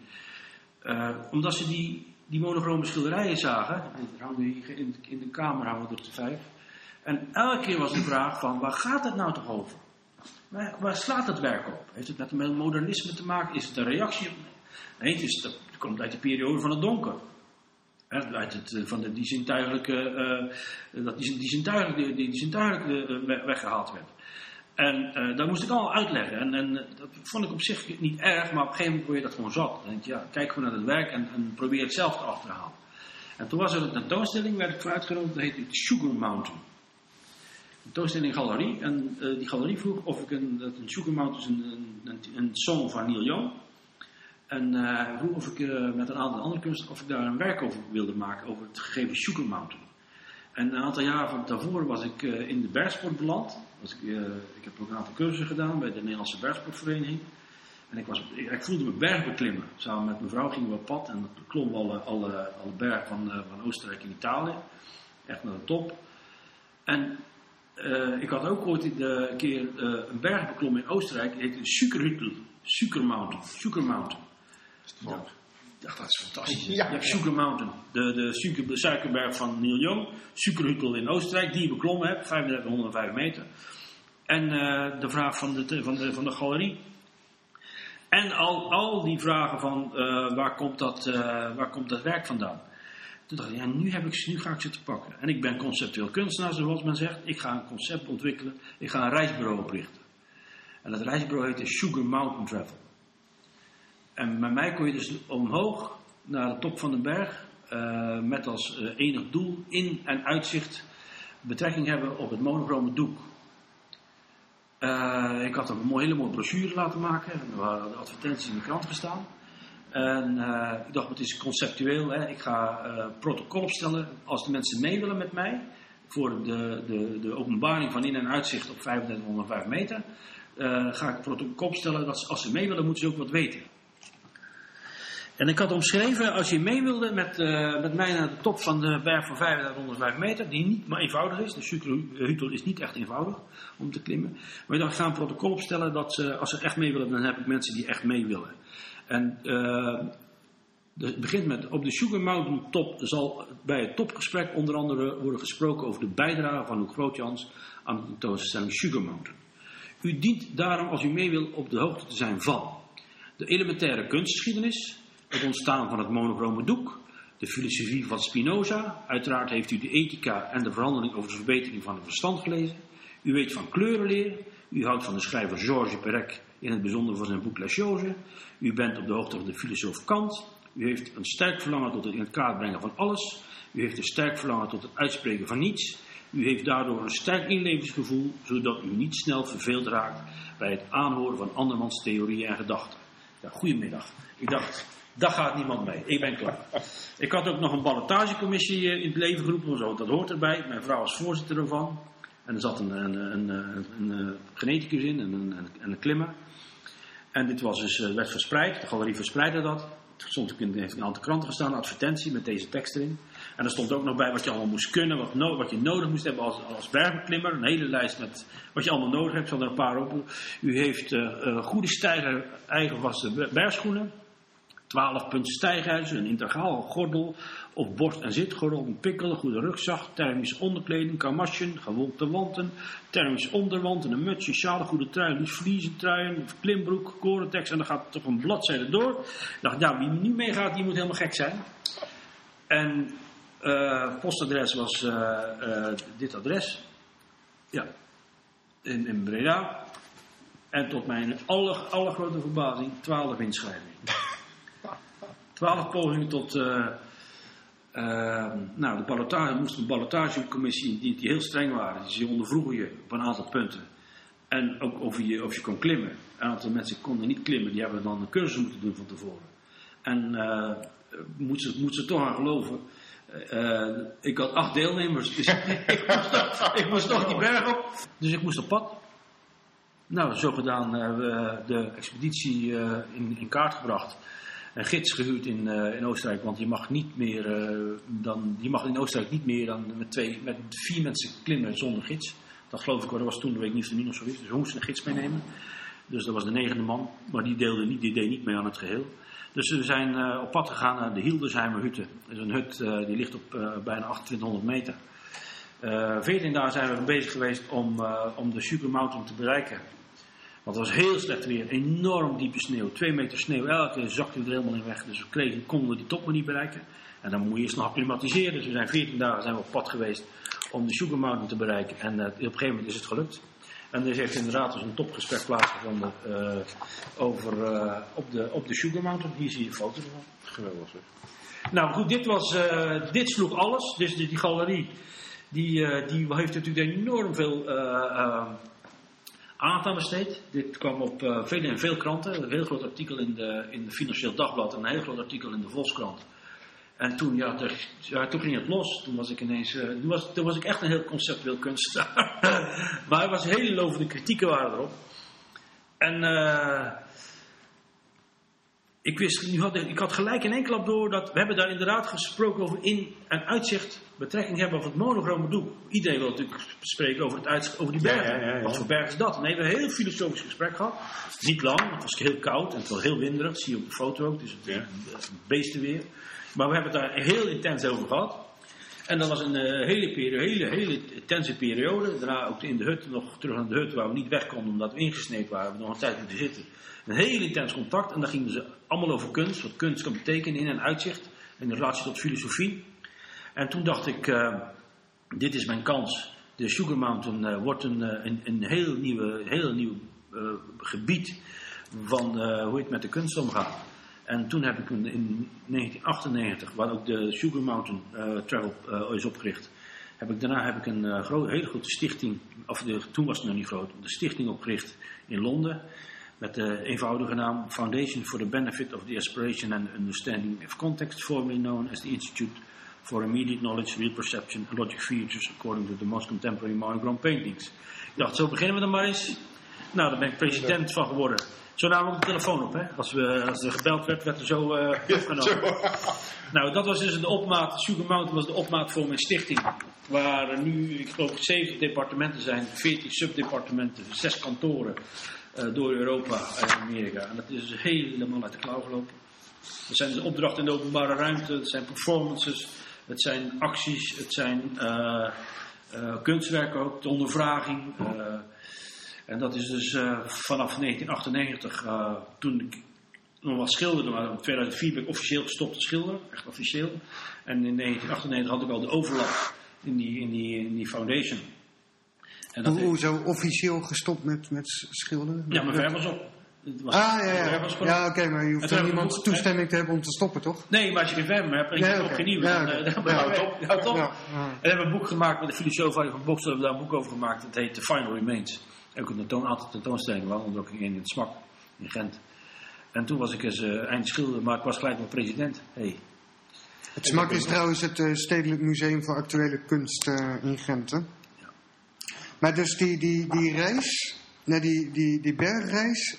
Speaker 2: Eh, omdat ze die, die monochrome schilderijen zagen, hangen hier in, in de kamer hangen er vijf. En elke keer was de vraag van, waar gaat het nou toch over? Waar, slaat het werk op? Heeft het met modernisme te maken? Is het een reactie. Nee, het, dat komt uit de periode van het donker. Hè, uit het, eh, van de, die zintuigelijke, eh, dat die, die die, eh, weggehaald werd. En eh dat moest ik al uitleggen. En, en eh, dat vond ik op zich niet erg, maar op een gegeven moment word je dat gewoon zat. Dan denk je, ja, kijk gewoon naar het werk en, en probeer het zelf te achterhalen. En toen was er een tentoonstelling, werd ik voor uitgenodigd, dat heette Sugar Mountain. Een tentoonstelling galerie. En eh, die galerie vroeg of ik een, dat Sugar Mountain is een, een, een, song van Neil Young. En vroeg of ik met een aantal andere kunstenaars of ik daar een werk over wilde maken, over het gegeven Sugar Mountain. En een aantal jaren daarvoor was ik in de bergsport beland. Ik, eh, ik heb ook een aantal cursussen gedaan bij de Nederlandse Bergsportvereniging. En ik, was, ik, ik voelde me bergbeklimmen. Samen met mijn vrouw gingen we op pad en we klommen alle, alle, alle bergen van, eh, van Oostenrijk en Italië. Echt naar de top. En eh, ik had ook ooit de, een keer een berg beklommen in Oostenrijk. Die heette Suikerhüttel. Sugar Mountain. Sugar Mountain. Ja. Dacht, dat is fantastisch.
Speaker 3: Ja.
Speaker 2: Je hebt Sugar Mountain, de, de, suiker, suikerberg van Neil Young. Suikerhüttel in Oostenrijk, die je beklommen hebt, 3505 meter. En eh, de vraag van de, van, de, van de galerie. En al, al die vragen van eh, waar, komt dat, eh, waar komt dat werk vandaan? Toen dacht ik, ja, nu, heb ik, nu ga ik ze te pakken. En ik ben conceptueel kunstenaar, zoals men zegt. Ik ga een concept ontwikkelen. Ik ga een reisbureau oprichten. En dat reisbureau heet de Sugar Mountain Travel. En met mij kon je dus omhoog naar de top van de berg. eh, met als eh, enig doel in- en uitzicht betrekking hebben op het monochrome doek. Eh, ik had een hele mooie brochure laten maken. Er waren advertenties in de krant gestaan. En ik dacht, het is conceptueel. Hè. Ik ga protocol opstellen als de mensen mee willen met mij. Voor de, de, de openbaring van in- en uitzicht op 3505 meter. ga ik protocol opstellen dat als ze mee willen, moeten ze ook wat weten. En ik had omschreven, als je mee wilde met, eh, met mij naar de top van de berg van 3505 meter, die niet maar eenvoudig is, de Sukerhutel is niet echt eenvoudig om te klimmen. Maar ik dacht, ik ga een protocol opstellen dat ze, als ze echt mee willen, dan heb ik mensen die echt mee willen. En eh, het begint met, op de Sugar Mountain top zal bij het topgesprek onder andere worden gesproken over de bijdrage van Luc Grootjans aan de tentoonstelling Sugar Mountain. U dient daarom, als u mee wil, op de hoogte te zijn van de elementaire kunstgeschiedenis, het ontstaan van het monochrome doek, de filosofie van Spinoza. Uiteraard heeft u de ethica en de verhandeling over de verbetering van het verstand gelezen. U weet van kleurenleer. U houdt van de schrijver Georges Perec, in het bijzonder van zijn boek La Chose. U bent op de hoogte van de filosoof Kant. U heeft een sterk verlangen tot het in het kaart brengen van alles. U heeft een sterk verlangen tot het uitspreken van niets. U heeft daardoor een sterk inlevingsgevoel, zodat u niet snel verveeld raakt bij het aanhoren van andermans theorieën en gedachten. Ja, goedemiddag. Ik dacht, daar gaat niemand mee. Ik ben klaar. Ik had ook nog een ballotagecommissie eh, in het leven geroepen, zo, dat hoort erbij. Mijn vrouw was voorzitter ervan. En er zat een, een, een, een, een, een geneticus in en een, een, en een klimmer. En dit was dus, eh, werd verspreid, de galerie verspreidde dat. Het stond in, heeft een aantal kranten gestaan, advertentie met deze tekst erin. En er stond ook nog bij wat je allemaal moest kunnen, wat, wat je nodig moest hebben als, als bergbeklimmer. Een hele lijst met wat je allemaal nodig hebt, er een paar op. U heeft eh, eh, goede stijger, eigenwassen be- bergschoenen. 12 punten stijghuis, een integraal gordel of borst- en zitgordel, een pikkel, een goede rugzak, thermische onderkleding, kamasjen, gewolkte wanten, thermische onderwanten, een sjaal, een goede trui, liefst vliezentruien, een klimbroek, korentekst en dan gaat toch een bladzijde door. Ik dacht, wie nu meegaat, die moet helemaal gek zijn. En eh postadres was eh, eh, dit adres. Ja, in, Breda. En tot mijn aller, allergrote verbazing, 12 inschrijvingen. 12 pogingen tot. eh, eh, nou, de ballotage moest een ballotagecommissie die, die heel streng waren. Die ondervroegen je op een aantal punten. En ook of je, of je kon klimmen. Een aantal mensen konden niet klimmen, die hebben dan een cursus moeten doen van tevoren. En eh moet, ze, ze toch aan geloven. ik had acht deelnemers, dus (laughs) ik, moest toch, ik toch die berg op. Dus ik moest op pad. Nou, zo gedaan hebben we de expeditie in, in kaart gebracht. Een gids gehuurd in, eh, in Oostenrijk, want je mag, niet meer, eh, dan, je mag in Oostenrijk niet meer dan met, twee, met vier mensen klimmen zonder gids. Dat geloof ik dat was toen, de week niet of nog zo is. Dus we moesten een gids meenemen. Dus dat was de negende man, maar die, deelde niet, die deed niet mee aan het geheel. Dus we zijn eh, op pad gegaan naar de Hildesheimer Hutte. Dat is een hut die ligt op bijna 2800 meter. Eh 14 dagen zijn we bezig geweest om, om de Super Mountain te bereiken. Want het was heel slecht weer, enorm diepe sneeuw, twee meter sneeuw, elke zakte er helemaal in weg. Dus we kregen, konden we die top maar niet bereiken. En dan moet je nog acclimatiseren. Dus we zijn 14 dagen zijn we op pad geweest om de Sugar Mountain te bereiken. En eh, op een gegeven moment is het gelukt. En er heeft inderdaad dus een topgesprek plaatsgevonden eh, over, eh, op, de, op de Sugar Mountain. Hier zie je een foto ervan.
Speaker 3: Geweldig.
Speaker 2: Nou goed, dit, was, dit sloeg alles. Dus die, die galerie die, die heeft natuurlijk enorm veel aan besteed. Dit kwam op eh, veel en veel kranten. Een heel groot artikel in de, in de Financieel Dagblad en een heel groot artikel in de Volkskrant. En toen, ja, ja, toen ging het los. Toen was ik ineens, eh, toen, was, was ik echt een heel conceptueel kunstenaar. (laughs) maar er was hele lovende kritieken waren erop. En eh, ik, wist, nu had, ik had gelijk in één klap door dat we hebben daar inderdaad gesproken over in- en uitzicht betrekking hebben over het monochrome doek. Iedereen wil natuurlijk spreken over, het uitzicht, over die bergen.
Speaker 3: ja, ja, ja.
Speaker 2: Wat voor berg is dat? Nee, we hebben een heel filosofisch gesprek gehad. Niet lang, het was heel koud en het was heel winderig. Dat zie je op de foto ook. Dus het beestenweer. Maar we hebben het daar heel intens over gehad. En dat was een eh, hele, periode, hele, hele intense periode. Daarna ook in de hut, nog terug naar de hut waar we niet weg konden omdat we ingesneept waren. We nog een tijd moeten zitten. Een heel intens contact. En dan gingen ze allemaal over kunst. Wat kunst kan betekenen in en uitzicht. In relatie tot filosofie. En toen dacht ik, eh, dit is mijn kans. De Sugar Mountain eh, wordt een, eh, een, een heel, nieuwe, heel nieuw gebied van hoe het met de kunst omgaat. En toen heb ik in 1998, waar ook de Sugar Mountain Travel is opgericht, heb ik, daarna heb ik een eh, gro- hele grote stichting, of de, toen was het nog niet groot, de stichting opgericht in Londen. Met de eenvoudige naam Foundation for the Benefit of the Aspiration and Understanding of Context, formerly known as the Institute for Immediate Knowledge, Real Perception and Logic Features according to the most contemporary monochrome paintings. Ik dacht, zo beginnen we dan maar eens. Nou, daar ben ik president van geworden. Zo namen we de telefoon op, hè. Als, we, als er gebeld werd, werd er zo eh (laughs) opgenomen. Nou, dat was dus de opmaat, Sugar Mountain was de opmaat voor mijn stichting. Waar er nu, ik geloof, zeven departementen zijn, veertien subdepartementen, zes kantoren eh, door Europa en Amerika. En dat is dus helemaal uit de klauw gelopen. Er zijn dus opdrachten in de openbare ruimte, het zijn performances, het zijn acties, het zijn eh, eh, kunstwerken ook, de ondervraging. eh, en dat is dus vanaf 1998, eh, toen ik nog wat schilderde, maar in 2004 ben ik officieel gestopt te schilderen, echt officieel. En in 1998 had ik al de overlap in die, in die, in die foundation. En dat
Speaker 1: Hoe, hoezo officieel gestopt met, met schilderen?
Speaker 2: ja, mijn verf was op. Het was-
Speaker 1: Ah, ja, ja.
Speaker 2: was
Speaker 1: Ja, oké, maar je hoeft
Speaker 2: ik
Speaker 1: niemand toestemming te hebben om te stoppen, toch?
Speaker 2: Nee, maar als je geen verf meer hebt en je
Speaker 1: Nee,
Speaker 2: hebt geen nieuwe,
Speaker 1: Ja,
Speaker 2: dan, eh, houdt op. Houdt op.
Speaker 1: Ja, ja.
Speaker 2: En we hebben een boek gemaakt met de filosoof van. We hebben daar een boek over gemaakt. Dat heet The Final Remains. Ook een tentoon, aantal tentoonstellingen, waaronder ook in het SMAK in Gent. En toen was ik eens eh eind schilder, maar ik was gelijk wel president. Hey.
Speaker 1: Het SMAK is trouwens het eh, Stedelijk Museum voor Actuele Kunst eh, in Gent. hè? Maar dus die, die, die reis, nee, die, die, die bergreis,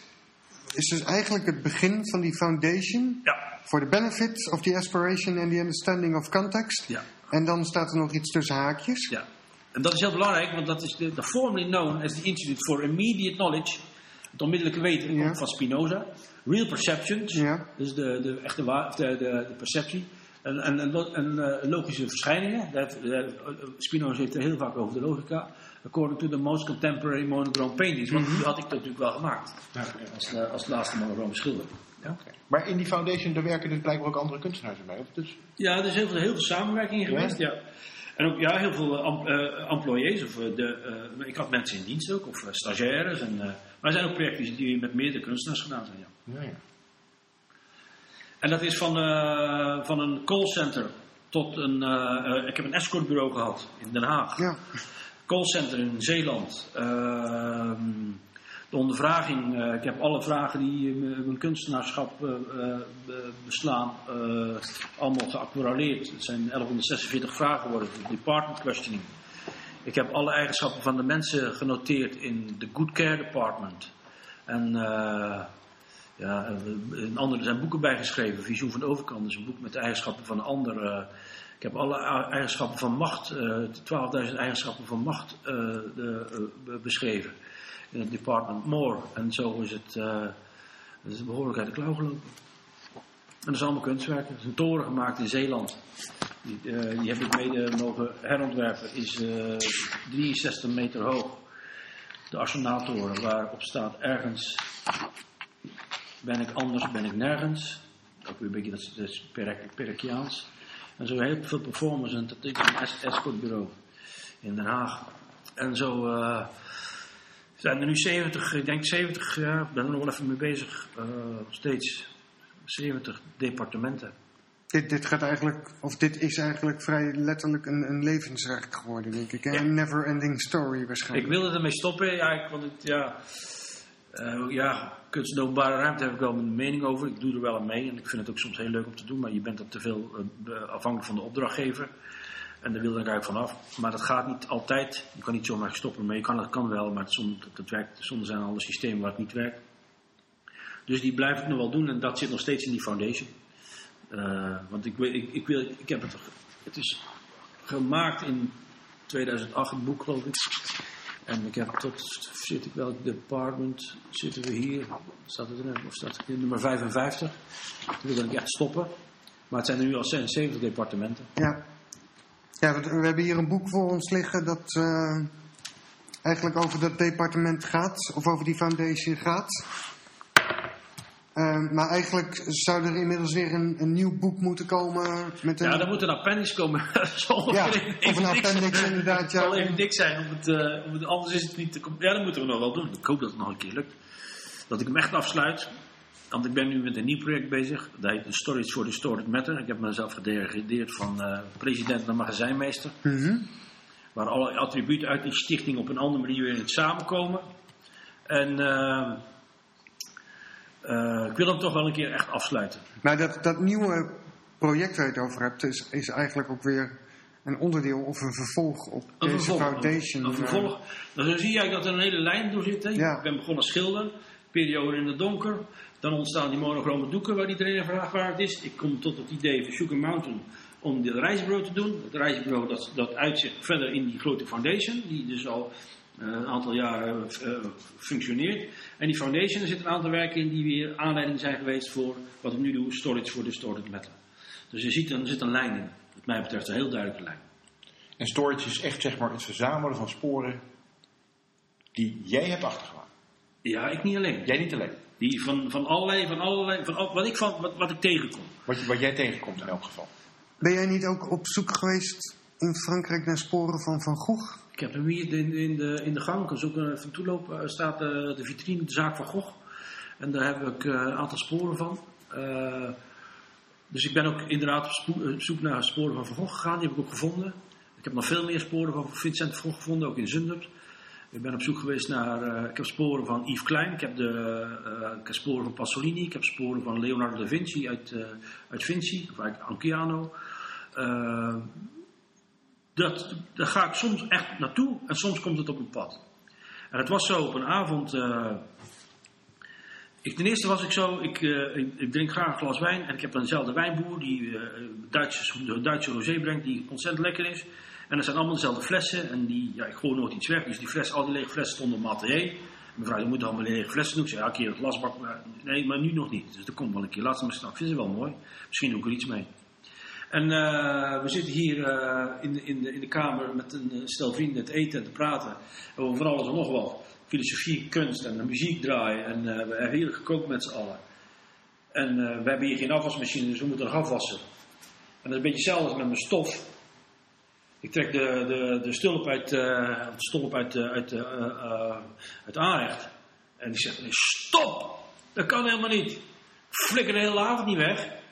Speaker 1: is dus eigenlijk het begin van die foundation.
Speaker 2: Ja,
Speaker 1: For the benefit of the aspiration and the understanding of context.
Speaker 2: ja,
Speaker 1: En dan staat er nog iets tussen haakjes.
Speaker 2: ja. En dat is heel belangrijk, want dat is de, de formerly known as the Institute for Immediate Knowledge. Het onmiddellijke weten
Speaker 1: Ja.
Speaker 2: van Spinoza. Real Perceptions.
Speaker 1: Ja.
Speaker 2: Dus de, de echte wa- de, de, de perceptie. En, en, en, en, eh, logische verschijningen. Daar- Spinoza heeft er heel vaak over de logica. According to the most contemporary monochrome paintings. Want die had ik natuurlijk wel gemaakt. Als, eh, als laatste monochrome schilder. Ja.
Speaker 3: Maar in die foundation, daar werken dus blijkbaar ook andere kunstenaars bij. Of dus,
Speaker 2: Ja, er is heel veel, heel veel samenwerking geweest. Ja. En ook ja, heel veel eh, am- eh, employés. Of, eh, de, eh, ik had mensen in dienst ook, of eh, stagiaires. En, eh, maar er zijn ook projecten die met meerdere kunstenaars gedaan zijn. Ja.
Speaker 3: ja, ja.
Speaker 2: En dat is van, eh, van een callcenter tot een. eh, eh, ik heb een escortbureau gehad in Den Haag.
Speaker 1: Ja.
Speaker 2: Callcenter in Zeeland. Ehm, de ondervraging. eh, ik heb alle vragen die eh, mijn kunstenaarschap eh, be- beslaan. allemaal geaquareleerd. Het zijn 1146 vragen geworden. De department questioning. Ik heb alle eigenschappen van de mensen genoteerd in de Good Care Department. En eh, ja, in andere er zijn boeken bijgeschreven. Visioen van de overkant is een boek met de eigenschappen van een ander. Ik heb alle eigenschappen van macht, eh 12.000 eigenschappen van macht eh, de, eh, be- beschreven. In het department More. En zo is het, is behoorlijk uit de klauw gelopen. En dat is allemaal kunstwerken. Er is een toren gemaakt in Zeeland. Die, die heb ik mede mogen herontwerpen. Is eh 63 meter hoog. De Arsenaaltoren waarop staat ergens ben ik anders, ben ik nergens. Ook weer een beetje dat, dat is. En zo heel veel performers en dat is een es- escortbureau in Den Haag. En zo eh, zijn er nu 70, ik denk 70, ja, ik ben er nog wel even mee bezig, nog steeds 70 departementen.
Speaker 1: Dit, dit gaat eigenlijk, of dit is eigenlijk vrij letterlijk een, een levenswerk geworden, denk ik. hè? Een never-ending story
Speaker 2: Ik
Speaker 1: waarschijnlijk.
Speaker 2: wilde ermee stoppen, ja, ik vond het, ja, eh, ja, kunst de openbare ruimte heb ik wel mijn mening over. Ik doe er wel aan mee en ik vind het ook soms heel leuk om te doen, maar je bent er te veel eh, afhankelijk van de opdrachtgever. En daar wil ik eigenlijk vanaf. Maar dat gaat niet altijd. Je kan niet zomaar stoppen, maar je kan, dat kan wel, maar soms, dat, werkt, soms zijn alle systemen waar het niet werkt. Dus die blijf ik nog wel doen en dat zit nog steeds in die foundation. Eh, want ik, ik, ik, wil, ik heb het, het is gemaakt in 2008, het boek geloof ik. En ik heb tot, zit ik wel, department, zitten we hier, staat het er, of staat het in nummer 55. Toen wil ik echt stoppen. Maar het zijn er nu al 76 departementen.
Speaker 1: Ja. Ja, we hebben hier een boek voor ons liggen dat eh, eigenlijk over dat departement gaat, of over die foundation gaat. Eh, maar eigenlijk zou er inmiddels weer een, een nieuw boek moeten komen met een...
Speaker 2: Ja, er moet een appendix komen. (laughs) Zal
Speaker 1: Ja,
Speaker 2: even
Speaker 1: of een appendix
Speaker 2: zijn.
Speaker 1: inderdaad,
Speaker 2: Het
Speaker 1: ja.
Speaker 2: zal even dik zijn, om het, eh, om het, anders is het niet te... Ja, dat moeten we nog wel doen. Ik hoop dat het nog een keer lukt. Dat ik hem echt afsluit. Want ik ben nu met een nieuw project bezig. Dat heet Storage for Distorted Matter. Ik heb mezelf gedegradeerd van eh, president naar magazijnmeester.
Speaker 1: Mhm.
Speaker 2: Waar alle attributen uit die stichting op een andere manier weer in het samenkomen. En eh, eh, ik wil hem toch wel een keer echt afsluiten.
Speaker 1: Maar dat, dat nieuwe project waar je het over hebt, is, is eigenlijk ook weer een onderdeel of een vervolg op
Speaker 2: Een
Speaker 1: deze
Speaker 2: vervolg.
Speaker 1: foundation.
Speaker 2: Een, een vervolg. Nou, dan zie je eigenlijk dat er een hele lijn door zit.
Speaker 1: Ja.
Speaker 2: Ik ben begonnen als schilder, periode in het donker. Dan ontstaan die monochrome doeken waar iedereen een vraag waar het is. Ik kom tot het idee van Sugar Mountain om dit reisbureau te doen. Het reisbureau dat, dat uitzicht verder in die grote foundation, die dus al eh, een aantal jaren eh, functioneert. En die foundation, er zitten een aantal werken in die weer aanleiding zijn geweest voor wat ik nu doe, Storage for Distorted Matter. Dus je ziet, er zit een lijn in. Wat mij betreft een heel duidelijke lijn.
Speaker 3: En storage is echt zeg maar het verzamelen van sporen die jij hebt achtergelaten.
Speaker 2: Ja, ik niet alleen.
Speaker 3: Jij niet alleen.
Speaker 2: Die van, van allerlei, van allerlei, van al, wat ik van, wat, wat ik tegenkom.
Speaker 3: Wat, je, wat jij tegenkomt in elk geval.
Speaker 1: Ben jij niet ook op zoek geweest in Frankrijk naar sporen van Van Gogh?
Speaker 2: Ik heb hem hier in, de, in de gang, als ik even toeloop, staat eh, de vitrine, de zaak van Gogh. En daar heb ik eh, een aantal sporen van. Eh, dus ik ben ook inderdaad op, zoek naar sporen van Van Gogh gegaan, die heb ik ook gevonden. Ik heb nog veel meer sporen van Vincent van Gogh gevonden, ook in Zundert. Ik ben op zoek geweest naar, ik heb sporen van Yves Klein, ik heb, de, ik heb sporen van Pasolini, ik heb sporen van Leonardo da Vinci uit, uit Vinci, of uit Anchiano. Dat, daar ga ik soms echt naartoe en soms komt het op mijn pad. En het was zo op een avond. eh, ik, ten eerste was ik zo, ik, eh, ik, ik drink graag een glas wijn en ik heb eenzelfde wijnboer die eh Duitse, Duitse rosé brengt, die ontzettend lekker is. En dat zijn allemaal dezelfde flessen en die, ja, ik gooi nooit iets weg, dus die flessen, al die lege flessen stonden op atelier. Mevrouw, je moet allemaal lege flessen doen. Ik zei, ja, een keer het glasbak, nee, maar nu nog niet. Dus dat komt wel een keer. Laat ze maar. Ik vind wel mooi. Misschien doe ik er iets mee. En eh, we zitten hier eh, in, de, in, de, in de kamer met een eh, stel vrienden te eten en te praten over van alles en nog wat. Filosofie, kunst en muziek draaien. En we hebben heerlijk gekookt met z'n allen. En we hebben hier geen afwasmachine, dus we moeten nog afwassen. En dat is een beetje hetzelfde met mijn stof. Ik trek de, de, de stulp uit, de uit, Aanrecht. En zegt, nee, stop! Dat kan helemaal niet. Ik Flikker de hele avond niet weg.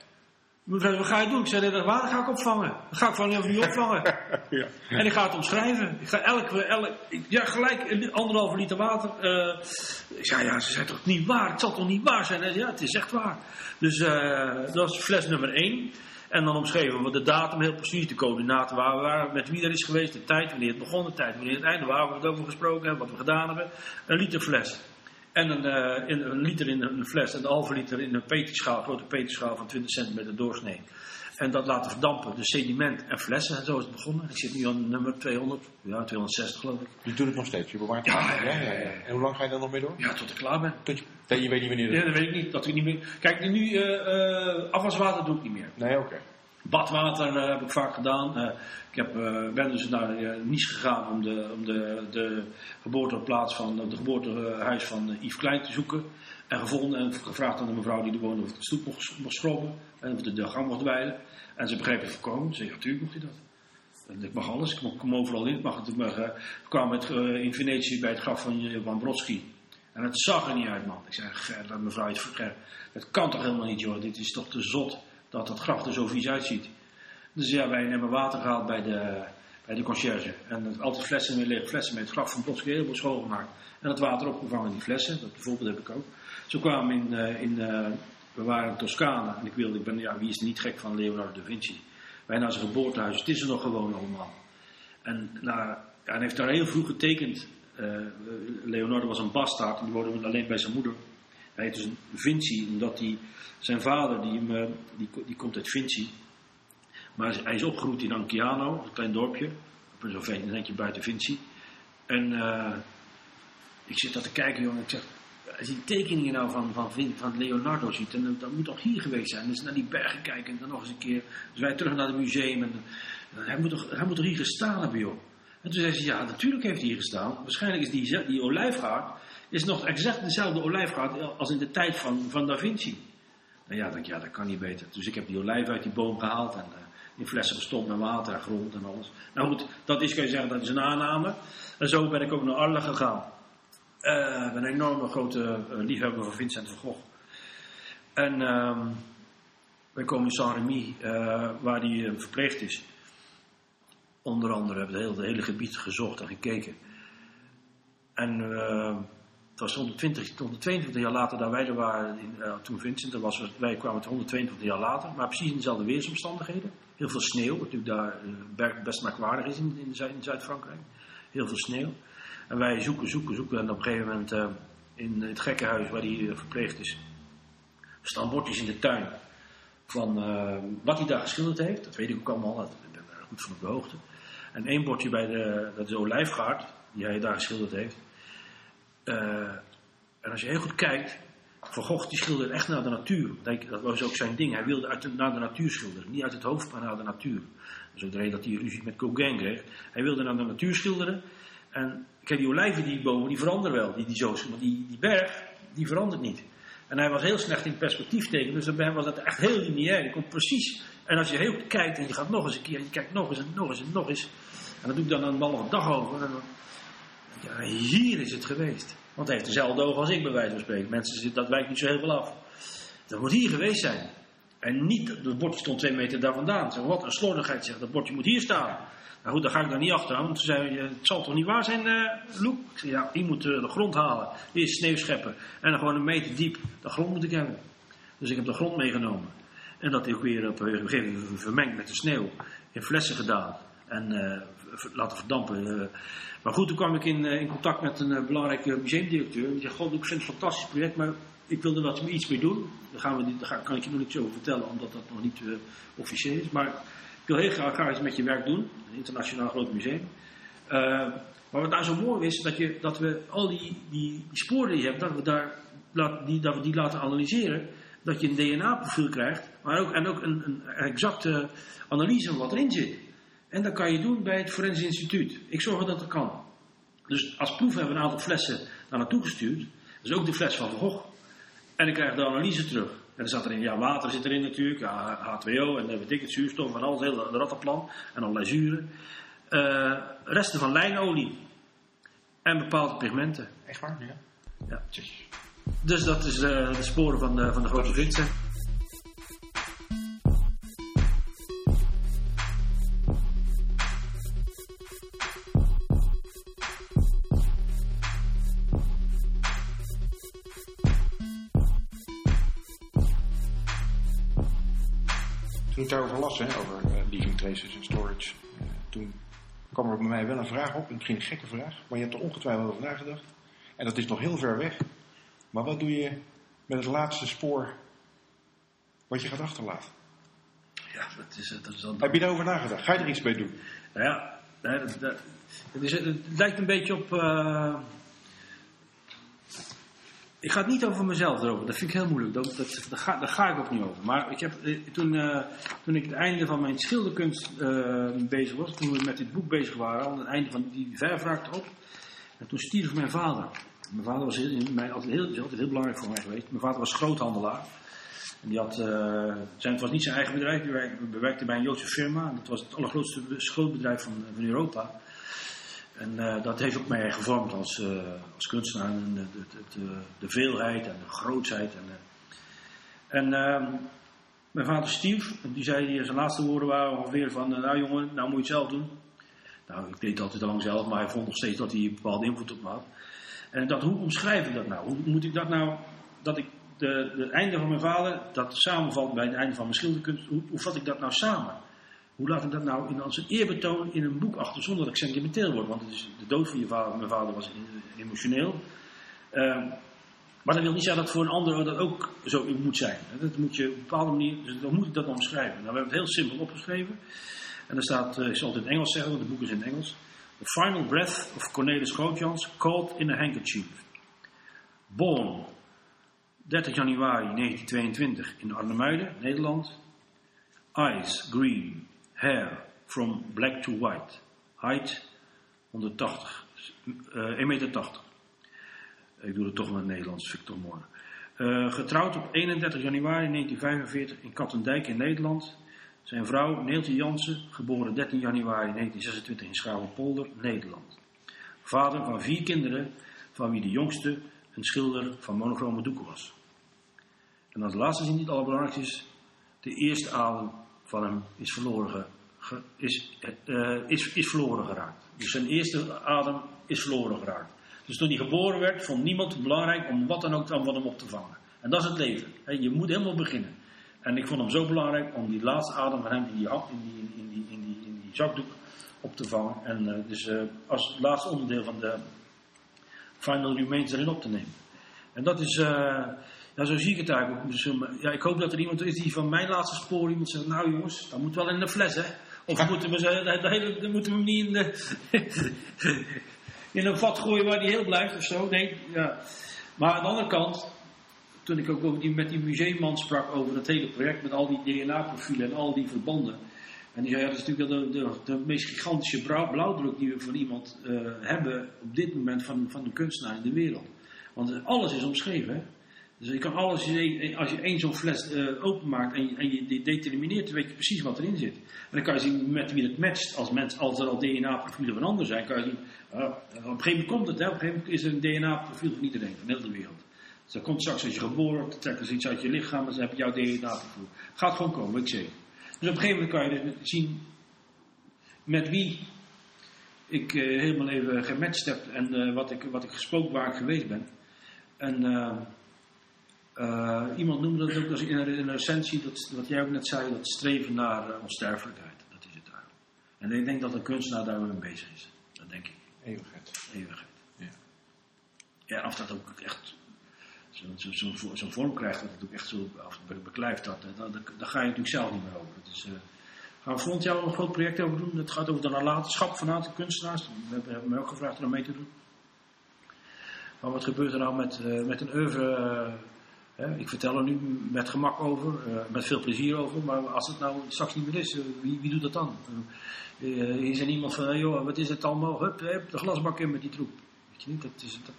Speaker 2: Mevrouw, wat ga je doen? Ik zei, dat water ga ik opvangen. Dat ga ik van nu niet opvangen. (laughs)
Speaker 3: Ja.
Speaker 2: En ik ga het omschrijven. Ik ga elke, elke ja, gelijk anderhalve liter water. eh, ik zei, ja, ze zijn toch niet waar? Het zal toch niet waar zijn? Zei, ja, het is echt waar. Dus eh, dat was fles nummer één. En dan omschreven we de datum heel precies, de coördinaten waar we waren, met wie er is geweest, de tijd, wanneer het begon, de tijd, wanneer het einde, waar we het over gesproken hebben, wat we gedaan hebben. Een liter fles. En een, eh, in, een liter in een fles en een halve liter in een peterschaal, grote peterschaal van 20 centimeter doorsnee. En dat laten verdampen, dus sediment en flessen. En zo is het begonnen. Ik zit nu aan nummer 200, ja, 260 geloof ik.
Speaker 3: Je doet het nog steeds, je bewaart het.
Speaker 2: Ja, ja,
Speaker 3: ja. En hoe lang ga je dan nog mee door?
Speaker 2: Ja, tot ik klaar ben.
Speaker 3: Tot je, nee, je weet niet wanneer dat
Speaker 2: Ja, dat weet ik niet. Dat ik niet meer... Kijk, nu eh, afwaswater doe ik niet meer.
Speaker 3: Nee, oké.
Speaker 2: Badwater eh, heb ik vaak gedaan. Eh, ik heb, eh, ben dus naar Nice gegaan om de, om de, de geboorteplaats van het geboortehuis van Yves Klein te zoeken. En gevonden en gevraagd aan de mevrouw die er woonde of ik de stoep mocht, mocht. En of de, de gang mocht wijden. En ze begreep het voorkomen. Ze zei, natuurlijk mocht hij dat. En ik mag alles, ik kom overal in. Ik mag het, het, eh, in Venetië bij het graf van, eh, van Brodsky. En het zag er niet uit, man. Ik zei, Ger, laat mevrouw verger. Dat kan toch helemaal niet, joh. Dit is toch te zot dat dat graf er zo vies uitziet. Dus ja, wij hebben water gehaald bij de, bij de conciërge. En altijd flessen lege flessen met het graf van Brodsky helemaal schoongemaakt. En het water opgevangen in die flessen. Dat voorbeeld heb ik ook. Zo kwamen in, eh, in eh, we waren in Toscane. En ik wilde, ik ben, ja, wie is niet gek van Leonardo da Vinci? Wij naar zijn geboortehuis. Het is er nog gewoon allemaal. En nou, hij heeft daar heel vroeg getekend. Eh, Leonardo was een bastaard en die woonde alleen bij zijn moeder. Hij heet dus Vinci, omdat hij, zijn vader, die, hem, eh, die, die komt uit Vinci. Maar hij is opgegroeid in Anchiano, een klein dorpje. Zo'n eentje buiten Vinci. En eh, ik zit daar te kijken, jongen. Ik zeg, als je die tekeningen nou van, van, van Leonardo ziet, dan, dat moet toch hier geweest zijn. Dus naar die bergen kijken en dan nog eens een keer. Dus wij terug naar het museum. En, en hij, moet toch, hij moet toch hier gestaan hebben, joh. En toen zei ze, ja, natuurlijk heeft hij hier gestaan. Waarschijnlijk is die, die olijfgaard is nog exact dezelfde olijfgaard als in de tijd van, van Da Vinci. Nou ja, denk, ja, dat kan niet beter. Dus ik heb die olijf uit die boom gehaald en eh, in flessen gestopt met water en grond en alles. Nou goed, dat is, kun je zeggen, dat is een aanname. En zo ben ik ook naar Arles gegaan. Eh, een enorme grote eh, liefhebber van Vincent van Gogh. En ehm, wij komen in Saint-Remy, waar hij verpleegd is. Onder andere hebben we het hele, gebied gezocht en gekeken. En eh, het was 120, 122 jaar later dat wij er waren, in, eh, toen Vincent er was. Wij kwamen het 122 jaar later, maar precies in dezelfde weersomstandigheden. Heel veel sneeuw, wat natuurlijk daar eh, best merkwaardig is in, in, Zuid- in Zuid-Frankrijk. Heel veel sneeuw. En wij zoeken, zoeken, zoeken. En op een gegeven moment in het gekkenhuis waar hij verpleegd is, staan bordjes in de tuin van wat hij daar geschilderd heeft. Dat weet ik ook allemaal, dat, ik ben goed van op de hoogte. En één bordje bij de, dat is olijfgaard, die hij daar geschilderd heeft. Eh, en als je heel goed kijkt, Van Gogh die schilderde echt naar de natuur. Dat was ook zijn ding. Hij wilde uit naar de natuur schilderen. Niet uit het hoofd, maar naar de natuur. Dat is ook de reden dat hij ruzie met Gauguin kreeg. Hij wilde naar de natuur schilderen. En kijk, die olijven, die bomen, die veranderen wel. Die, die, zo, maar die, die berg, die verandert niet. En hij was heel slecht in perspectief tekenen. Dus bij hem was dat echt heel lineair. Die komt precies. En als je heel goed kijkt en je gaat nog eens een keer. En je kijkt nog eens en nog eens en nog eens. En dat doe ik dan een halve dag over. En dan, ja, hier is het geweest. Want hij heeft dezelfde ogen als ik, bij wijze van spreken. Mensen, dat wijkt niet zo heel veel af. Dat moet hier geweest zijn. En niet, het bordje stond twee meter daar vandaan. Ik Zeg, wat een slordigheid, zeg, dat bordje moet hier staan. Nou goed, daar ga ik dan niet achteraan. Want toen zei hij, het zal toch niet waar zijn, eh Loek? Ik zei, ja, je moet eh, de grond halen. Eerst sneeuw scheppen. En dan gewoon een meter diep. De grond moet ik hebben. Dus ik heb de grond meegenomen. En dat ook weer op een gegeven moment vermengd met de sneeuw. In flessen gedaan. En eh, laten verdampen. eh. Maar goed, toen kwam ik in, eh, in contact met een eh, belangrijke museumdirecteur. Die zei, god, ik vind het een fantastisch project, maar ik wil er wat iets mee doen. Daar, gaan we daar kan ik je nog zo over vertellen, omdat dat nog niet officieel is. Maar ik wil heel graag, graag met je werk doen. Een internationaal groot museum. Maar wat nou zo mooi is, dat, je, dat we al die, die, sporen die je hebt, dat we, daar, die, dat we die laten analyseren. Dat je een DNA-profiel krijgt, maar ook, en ook een, een exacte analyse van wat erin zit. En dat kan je doen bij het Forensisch Instituut. Ik zorg dat dat kan. Dus als proef hebben we een aantal flessen daar naartoe gestuurd. Dus ook de fles van Van Gogh. En ik krijg de analyse terug. En er zat erin, ja, water zit erin natuurlijk, ja, H2O en weet ik het, zuurstof en alles, heel de rattenplan. En allerlei zuren. Eh, resten van lijnolie. En bepaalde pigmenten.
Speaker 3: Echt waar? Ja.
Speaker 2: Ja. Dus dat is eh, de sporen van de, van de grote Vincent.
Speaker 3: Las, hè, over eh, leaving traces en storage, eh, toen kwam er bij mij wel een vraag op, misschien een gekke vraag, maar je hebt er ongetwijfeld over nagedacht. En dat is nog heel ver weg. Maar wat doe je met het laatste spoor wat je gaat achterlaten?
Speaker 2: Ja, dat is, dat is dan...
Speaker 3: Heb je daarover nagedacht? Ga je er iets mee doen?
Speaker 2: Nou ja, nee, dat, dat- het, is, het lijkt een beetje op. eh, ik ga het niet over mezelf erover, dat vind ik heel moeilijk. Dat, dat, daar, ga, daar ga ik ook niet over. Maar ik heb, eh, toen, eh, toen ik het einde van mijn schilderkunst eh, bezig was, toen we met dit boek bezig waren, aan het einde van die verf raakte op. En toen stierf mijn vader. Mijn vader was mij altijd heel, heel belangrijk voor mij geweest. Mijn vader was groothandelaar. En die had, zijn, het was niet zijn eigen bedrijf, hij werkte, bij een Joodse firma. Dat was het allergrootste schoolbedrijf van, van Europa. En eh, dat heeft ook mij gevormd als, eh, als kunstenaar. En de, de, veelheid en de grootsheid. En, eh. en ehm, mijn vader Steve, die zei, zijn laatste woorden waren ongeveer van... eh, nou jongen, nou moet je het zelf doen. Nou, ik deed altijd al lang zelf, maar hij vond nog steeds dat hij een bepaalde invloed op me had. En dat, hoe omschrijf ik dat nou? Hoe moet ik dat nou, dat ik het einde van mijn vader, dat samenvalt bij het einde van mijn schilderkunst, hoe, hoe vat ik dat nou samen? Hoe laat ik dat nou in, een eerbetoon in een boek achter, zonder dat ik sentimenteel word? Want het is de dood van je vader, mijn vader was emotioneel. Ehm, maar dat wil niet zeggen dat voor een ander dat ook zo moet zijn. Dat moet je op een bepaalde manier, dus dan moet ik dat dan omschrijven. Nou, we hebben het heel simpel opgeschreven. En er staat, eh, ik zal het in Engels zeggen, want het boek is in Engels. The final breath of Cornelis Grootjans, caught in a handkerchief. Born 30 januari 1922 in Arnhemuiden, Nederland. Eyes green, hair from black to white. Height 180, eh 1,80 meter. Ik doe het toch met Nederlands, toch mooi. Eh, getrouwd op 31 januari 1945 in Kattendijk in Nederland. Zijn vrouw Neeltje Jansen, geboren 13 januari 1926 in Schouwenpolder, Nederland. Vader van vier kinderen, van wie de jongste een schilder van monochrome doeken was. En als laatste die het allerbelangrijkste is, de eerste adem van hem is verloren, is, eh, is, is verloren geraakt. Dus zijn eerste adem is verloren geraakt. Dus toen hij geboren werd, vond niemand het belangrijk om wat dan ook dan van hem op te vangen. En dat is het leven. Je moet helemaal beginnen. En ik vond hem zo belangrijk om die laatste adem van hem in die, in die, in die, in die, zakdoek op te vangen. En eh, dus eh, als laatste onderdeel van de Final Remains erin op te nemen. En dat is, ja, zo zie ik het eigenlijk. ook. Dus, eh, ja, ik hoop dat er iemand is die van mijn laatste spoor iemand zegt, nou jongens, dat moet wel in de fles hè. Of moeten we, dat- dat- dan moeten we hem niet in, de, (laughs) in een vat gooien waar hij heel blijft of zo. Nee, ja. Maar aan de andere kant, toen ik ook die, met die museumman sprak over dat hele project met al die DNA-profielen en al die verbanden. En die zei, ja, dat is natuurlijk de, de, de meest gigantische blauw- blauwdruk die we van iemand eh, hebben op dit moment van, van een kunstenaar in de wereld. Want alles is omschreven. Hè? Dus je kan alles, als je één zo'n fles eh, openmaakt en je, en je determineert, dan weet je precies wat erin zit. En dan kan je zien met wie het matcht. Als, mens, als er al DNA-profielen van anderen zijn, kan je zien, ah, op een gegeven moment komt het. Hè? Op een gegeven moment is er een DNA-profiel van iedereen, van heel de wereld. Dus dat komt straks als je geboren wordt, trekken ze iets uit je lichaam en dan heb je jouw DNA-profiel. Gaat gewoon komen, ik zeg. Dus op een gegeven moment kan je dus zien met wie ik eh, helemaal even gematcht heb en eh, wat, ik, wat ik gesproken waar ik geweest ben. En eh, iemand noemde dat ook als in een, recensie, dat, wat jij ook net zei, dat streven naar eh, onsterfelijkheid. Dat is het eigenlijk. En ik denk dat een kunstenaar daar mee bezig is. Dat denk ik.
Speaker 3: Eeuwigheid.
Speaker 2: Eeuwigheid.
Speaker 3: Ja.
Speaker 2: Ja, of dat ook echt zo'n zo, zo, zo, vorm krijgt, dat het ook echt zo of beklijft, dat, dat, daar ga je natuurlijk zelf niet meer over. Is, eh, gaan we volgend jaar een groot project over doen. Dat gaat over de nalatenschap van een aantal kunstenaars. We hebben, mij ook gevraagd om mee te doen. Maar wat gebeurt er nou met, met een oeuvre? Ik vertel er nu met gemak over, eh, met veel plezier over. Maar als het nou straks niet meer is, eh, wie, wie doet dat dan? Eh, is er iemand van, joh, wat is het allemaal? Hup, de glasbak in met die troep. Weet je niet, dat is, dat,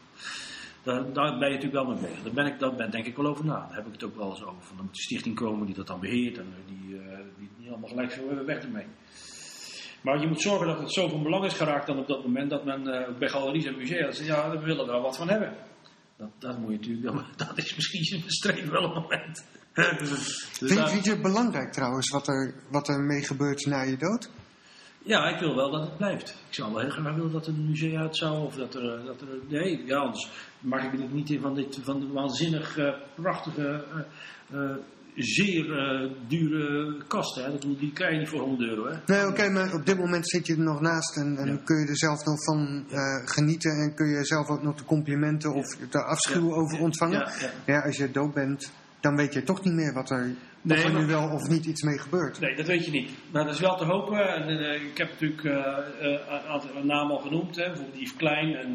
Speaker 2: daar, daar ben je natuurlijk wel mee bezig. Daar ben ik daar ben, denk ik wel over na. Daar heb ik het ook wel eens over. Van, er moet een stichting komen die dat dan beheert en die, die niet allemaal gelijk zo weg ermee. Maar je moet zorgen dat het zo van belang is geraakt dan op dat moment dat men bij galeries en musea zegt, ja, we willen wel wat van hebben. Dat, dat moet je natuurlijk, wel- (laughs) dat is misschien een streven wel een moment. (laughs) dus
Speaker 1: vind je het belangrijk trouwens wat er, wat er mee gebeurt na je dood?
Speaker 2: Ja, ik wil wel dat het blijft. Ik zou wel heel graag willen dat er een museum uit zou. Of dat er, dat er nee, ja, anders mag ik het niet in van, dit, van de waanzinnig eh, prachtige, eh, eh, zeer eh, dure kasten. Hè. Dat, bedoel, die krijg je niet voor 100 euro. Hè.
Speaker 1: Nee, oké, maar op dit moment zit je er nog naast en, en
Speaker 2: Ja.
Speaker 1: kun je er zelf nog van eh, genieten en kun je zelf ook nog de complimenten of de afschuw over ontvangen.
Speaker 2: Ja,
Speaker 1: als je dood bent, dan weet je toch niet meer wat er,
Speaker 2: Nee,
Speaker 1: of er nu wel of niet iets mee gebeurt.
Speaker 2: Nee, dat weet je niet. Maar dat is wel te hopen. En, eh, ik heb natuurlijk eh, eh, een aantal namen al genoemd. Hè. Bijvoorbeeld Yves Klein. En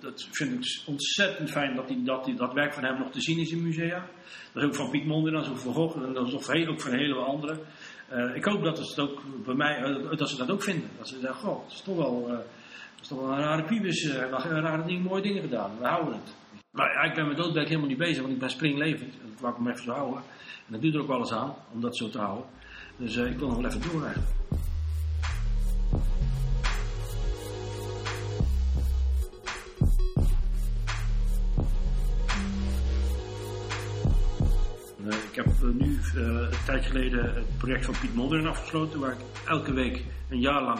Speaker 2: dat vind ik ontzettend fijn dat, die, dat, die, dat werk van hem nog te zien is in musea. Dat is ook van Piet Mondriaan, dat is ook van Gogh. En dat is ook ook van hele andere. Ik hoop dat ze het ook bij mij, dat ze dat ook vinden. Dat ze zeggen, goh, het is toch wel, is toch wel een rare piebus. eh, wel rare dingen, mooie dingen gedaan. We houden het. Maar ja, ik ben met doodwerk helemaal niet bezig, want ik ben springlevend. Dat wou ik me even zo houden. En dat duurt er ook wel eens aan, om dat zo te houden. Dus eh, ik wil nog wel even door. Eh, ik heb eh, nu eh, een tijd geleden het project van Piet Mondriaan afgesloten, waar ik elke week een jaar lang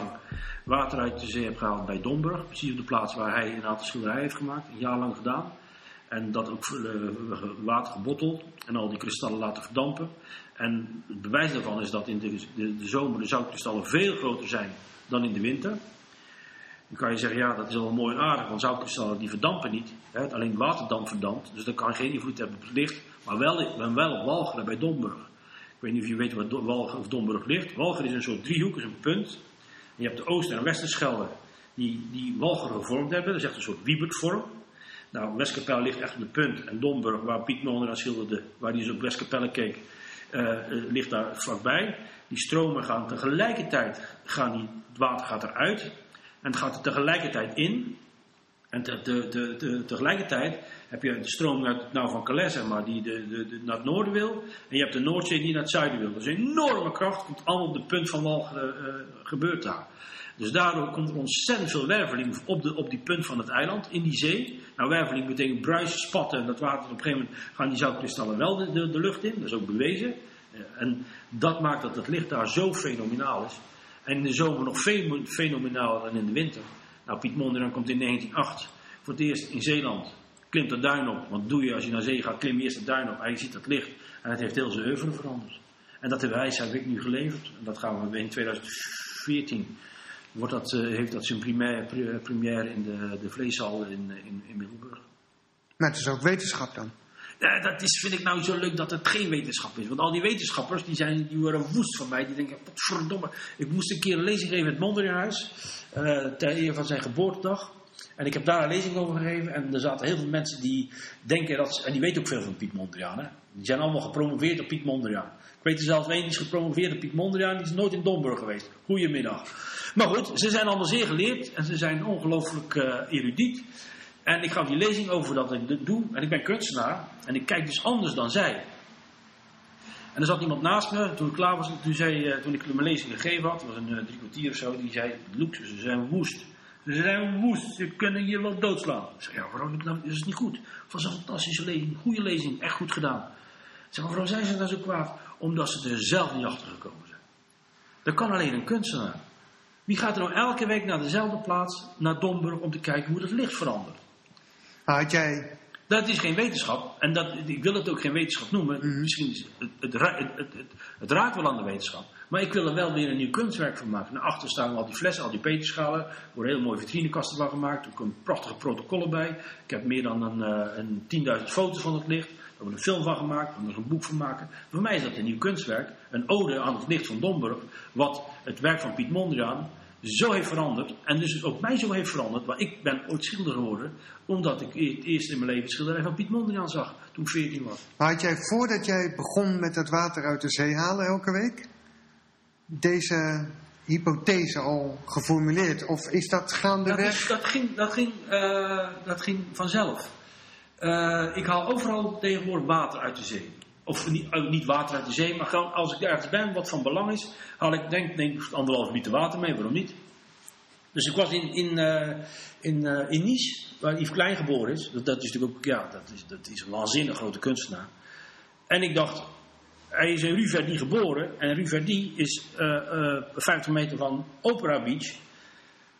Speaker 2: water uit de zee heb gehaald bij Domburg. Precies op de plaats waar hij een aantal schilderijen heeft gemaakt, een jaar lang gedaan. En dat ook eh, water gebotteld en al die kristallen laten verdampen. En het bewijs daarvan is dat in de, de, zomer de zoutkristallen veel groter zijn dan in de winter. Dan kan je zeggen, ja, dat is wel mooi en aardig, want zoutkristallen die verdampen niet. Hè, alleen waterdamp verdampt, dus dat kan geen invloed hebben op het licht. Maar wel, ben wel op bij Domburg. Ik weet niet of je weet waar Do- of Domburg ligt. Walcheren is een soort driehoek, is een punt. Je hebt de Oost- en Westerschelde die, die Walcheren gevormd hebben. Dat is echt een soort Wiebertvorm. Nou, Westkapelle ligt echt op de punt. En Domburg, waar Piet Mondriaan schilderde, waar hij dus op Westkapelle keek, eh, eh, ligt daar vlakbij. Die stromen gaan tegelijkertijd, gaan die, het water gaat eruit. En het gaat er tegelijkertijd in. En te, te, te, te- tegelijkertijd heb je de stroom uit, nou van Calais, maar, die de, de, naar het noorden wil. En je hebt de Noordzee die naar het zuiden wil. Dat is een enorme kracht. komt allemaal op de punt van wal eh, gebeurt daar. Dus daardoor komt er ontzettend veel werveling op, de, op die punt van het eiland, in die zee. Nou, werveling betekent bruisen, spatten. En dat water, op een gegeven moment gaan die zoutkristallen wel de, de, de lucht in. Dat is ook bewezen. Eh, En dat maakt dat het licht daar zo fenomenaal is. En in de zomer nog veel fenomenaler dan in de winter. Nou, Piet Mondriaan komt in 1908 voor het eerst in Zeeland. Klimt de duin op. Want doe je als je naar zee gaat, klim eerst de duin op. En je ziet dat licht. En het heeft heel zijn oeuvre veranderd. En dat wij, heb ik nu geleverd. En dat gaan we in 2014. Wordt dat, eh, heeft dat zijn primaire, pri- première in de, de vleeshal in, in, in Middelburg.
Speaker 1: Maar het is ook wetenschap dan.
Speaker 2: Ja, dat is, vind ik nou zo leuk dat het geen wetenschap is. Want al die wetenschappers die, zijn, die worden woest van mij. Die denken, wat verdomme. Ik moest een keer een lezing geven in het Mondriaanhuis. eh ter ere van zijn geboortedag. En ik heb daar een lezing over gegeven. En er zaten heel veel mensen die denken dat ze, En die weten ook veel van Piet Mondriaan. Hè? Die zijn allemaal gepromoveerd op Piet Mondriaan. Ik weet er zelfs één die is gepromoveerd Piet Mondriaan. Die is nooit in Domburg geweest. Goedemiddag. Maar goed, ze zijn allemaal zeer geleerd. En ze zijn ongelooflijk eh, erudiet. En ik gaf die lezing over dat ik doe. En ik ben kunstenaar. En ik kijk dus anders dan zij. En er zat iemand naast me, toen ik klaar was, toen, eh, toen ik mijn lezing gegeven had, was een eh, drie kwartier of zo, die zei, Loek, ze zijn woest. Ze zijn woest, ze kunnen je wel doodslaan. Ik zei, ja, waarom dat is niet goed. Het was een fantastische lezing, goede lezing, echt goed gedaan. Ik zei, waarom zijn ze dan zo kwaad? Omdat ze er zelf niet achter gekomen zijn. Dat kan alleen een kunstenaar. Wie gaat er nou elke week naar dezelfde plaats, naar Domburg, om te kijken hoe het licht verandert?
Speaker 1: Maar had jij,
Speaker 2: Dat is geen wetenschap. En dat, ik wil het ook geen wetenschap noemen. Misschien is het, het, het, het raakt wel aan de wetenschap. Maar ik wil er wel weer een nieuw kunstwerk van maken. Naar achter staan al die flessen, al die peterschalen. Er worden heel mooie vitrinekasten van gemaakt. Er komen prachtige protocollen bij. Ik heb meer dan een, eh, een 10.000 foto's van het licht. Daar wordt een film van gemaakt. Moet er een boek van maken. Voor mij is dat een nieuw kunstwerk. Een ode aan het licht van Domburg. Wat het werk van Piet Mondriaan zo heeft veranderd. En dus ook mij zo heeft veranderd. Want ik ben ooit schilder geworden. Omdat ik e- het eerst in mijn leven schilderij van Piet Mondriaan zag. Toen ik 14 was.
Speaker 1: maar had jij voordat jij begon met het water uit de zee halen elke week, deze hypothese al geformuleerd? Of is dat
Speaker 2: Dat,
Speaker 1: gaandeweg?
Speaker 2: is, dat, ging, dat, ging, eh, dat ging vanzelf. Eh, ik haal overal tegenwoordig water uit de zee. Of niet, niet water uit de zee, maar als ik ergens ben wat van belang is, haal ik denk, denk anderhalf liter water mee, waarom niet? Dus ik was in, in, eh, in, in Nice, waar Yves Klein geboren is. Dat, dat is natuurlijk ook, ja, dat is, dat is een waanzinnig grote kunstenaar. En ik dacht, hij is in Verdi geboren. En Rue Verdi is eh, eh, 50 meter van Opera Beach.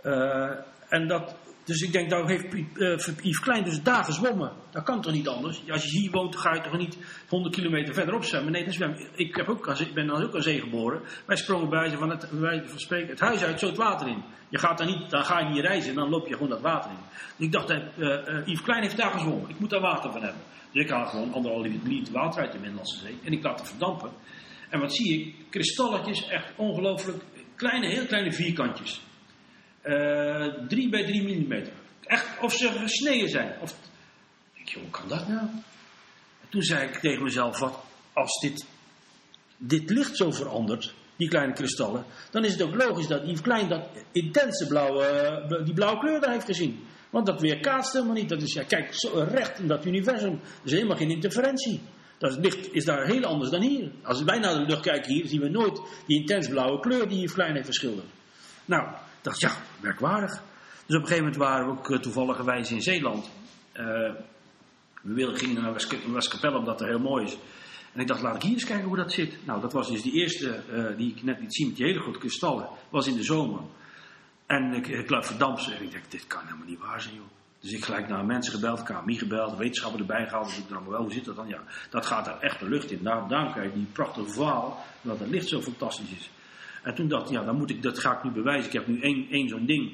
Speaker 2: Eh, en dat, dus ik denk, daar heeft eh, Yves Klein dus daar gezwommen. Dat kan toch niet anders? Als je hier woont, ga je toch niet 100 kilometer verderop zwemmen? Nee, dan zwem ik. heb ook zee- ben dan ook aan zee geboren. Wij sprongen bij ze van het, van spreken, het huis uit, zo het water in. Je gaat dan niet, dan ga je niet reizen, dan loop je gewoon dat water in. Dus ik dacht, eh, eh, Yves Klein heeft daar gezwommen. Ik moet daar water van hebben. Ik haal gewoon anderhalf liter water uit de Middellandse Zee. En ik laat het verdampen. En wat zie ik? Kristalletjes, echt ongelooflijk. Kleine, heel kleine vierkantjes. Eh 3 bij 3 millimeter. Echt of ze gesneden zijn. Of, ik joh, hoe kan dat nou? En toen zei ik tegen mezelf, wat als dit, dit licht zo verandert, die kleine kristallen, dan is het ook logisch dat Yves Klein dat intense blauwe, die blauwe kleur daar heeft gezien. Want dat weerkaatst helemaal niet. Dat is, ja, kijk, zo recht in dat universum. Er is helemaal geen interferentie. Dat licht is daar heel anders dan hier. Als wij naar de lucht kijken hier, zien we nooit die intens blauwe kleur die Yves Klein heeft verschilderd. Nou, dacht, ja, merkwaardig. Dus op een gegeven moment waren we ook uh, toevalligerwijs in Zeeland. Uh, we wilden, gingen naar Westkapelle omdat het heel mooi is. En ik dacht, laat ik hier eens kijken hoe dat zit. Nou, dat was dus die eerste uh, die ik net liet zien met die hele grote kristallen. was in de zomer. En ik, ik verdampen en ik dacht, dit kan helemaal niet waar zijn, joh. Dus ik gelijk naar mensen gebeld, KMI gebeld, wetenschappen erbij gehaald. Dus ik dacht, wel, hoe zit dat dan? Ja, dat gaat er echt de lucht in. Daarom, daarom krijg je die prachtige verhaal, dat het licht zo fantastisch is. En toen dacht ik, ja, dan moet ik, dat ga ik nu bewijzen. Ik heb nu één, één zo'n ding.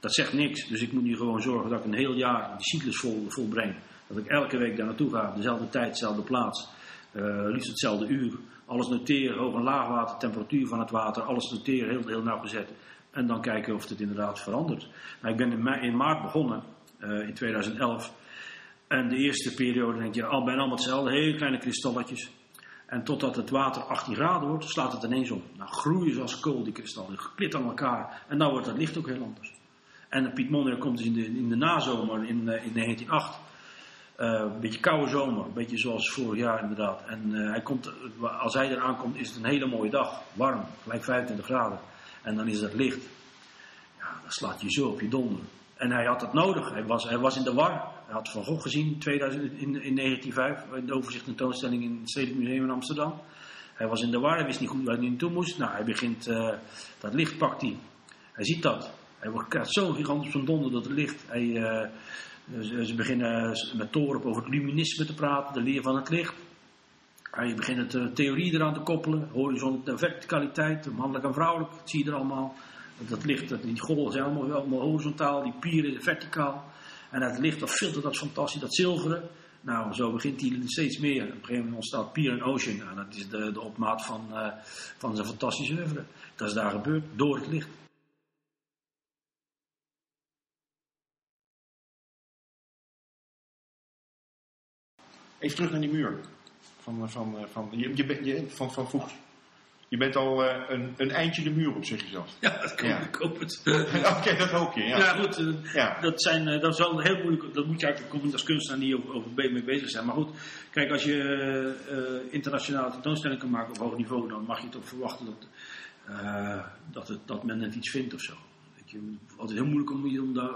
Speaker 2: Dat zegt niks. Dus ik moet nu gewoon zorgen dat ik een heel jaar die cyclus vol, volbreng. Dat ik elke week daar naartoe ga, dezelfde tijd, dezelfde plaats. Uh, liefst hetzelfde uur. Alles noteren, hoog en laagwater, temperatuur van het water. Alles noteren, heel, heel nauwgezet. En dan kijken of het inderdaad verandert. Nou, ik ben in, maart begonnen, uh, in 2011. En de eerste periode denk je al bijna allemaal hetzelfde. Hele kleine kristalletjes. En totdat het water 18 graden wordt, slaat het ineens op. Nou groeien ze als kool, die kristallen. Geklit aan elkaar. En dan wordt het licht ook heel anders. En Piet Mondriaan komt dus in de, in de nazomer in, uh, in 1908. Uh, een beetje koude zomer, een beetje zoals vorig jaar inderdaad. En hij komt, als hij eraan komt, is het een hele mooie dag. Warm, gelijk 25 graden. En dan is het licht. dan slaat je zo op je donder. En hij had dat nodig. Hij was, hij was in de war. Hij had Van Gogh gezien in, 2000, in, in 1905, in de overzicht tentoonstelling in het Stedelijk Museum in Amsterdam. Hij was in de war, hij wist niet goed waar hij naartoe moest. Nou, hij begint, eh, dat licht pakt hij. Hij ziet dat. Hij krijgt zo'n gigantisch van donder dat het licht. Hij, eh, ze beginnen met Toren over het luminisme te praten, de leer van het licht. Hij begint de theorie eraan te koppelen, horizon, verticaliteit, mannelijk en vrouwelijk, dat zie je er allemaal. Dat licht, die golven zijn allemaal, horizontaal, die pieren verticaal. En het licht, dat filtert dat fantastisch, dat zilveren. Nou, zo begint hij steeds meer. Op een gegeven moment ontstaat Pier en Ocean. Nou, dat is de, de opmaat van, eh, van zijn fantastische oeuvre. Dat is daar gebeurd, door het licht.
Speaker 3: Even terug naar die muur. Van, van, van, je, je, bent- je, van, van Fuchs. Je bent al eh, een, een eindje de muur op, zeg je zelf.
Speaker 2: Ja, dat kan
Speaker 3: Ja.
Speaker 2: ik hoop het. (laughs)
Speaker 3: Oké, dat hoop je, ja.
Speaker 2: Ja, goed. eh,
Speaker 3: Ja.
Speaker 2: Dat, zijn, eh, dat is wel heel moeilijk. Dat moet je eigenlijk komen als kunstenaar niet over, over mee bezig zijn. Maar goed, kijk, als je eh, internationale tentoonstellingen kan maken op hoog niveau, dan mag je toch verwachten dat, eh, dat, het, dat men het iets vindt of zo. Je, het is altijd heel moeilijk om, je- om daar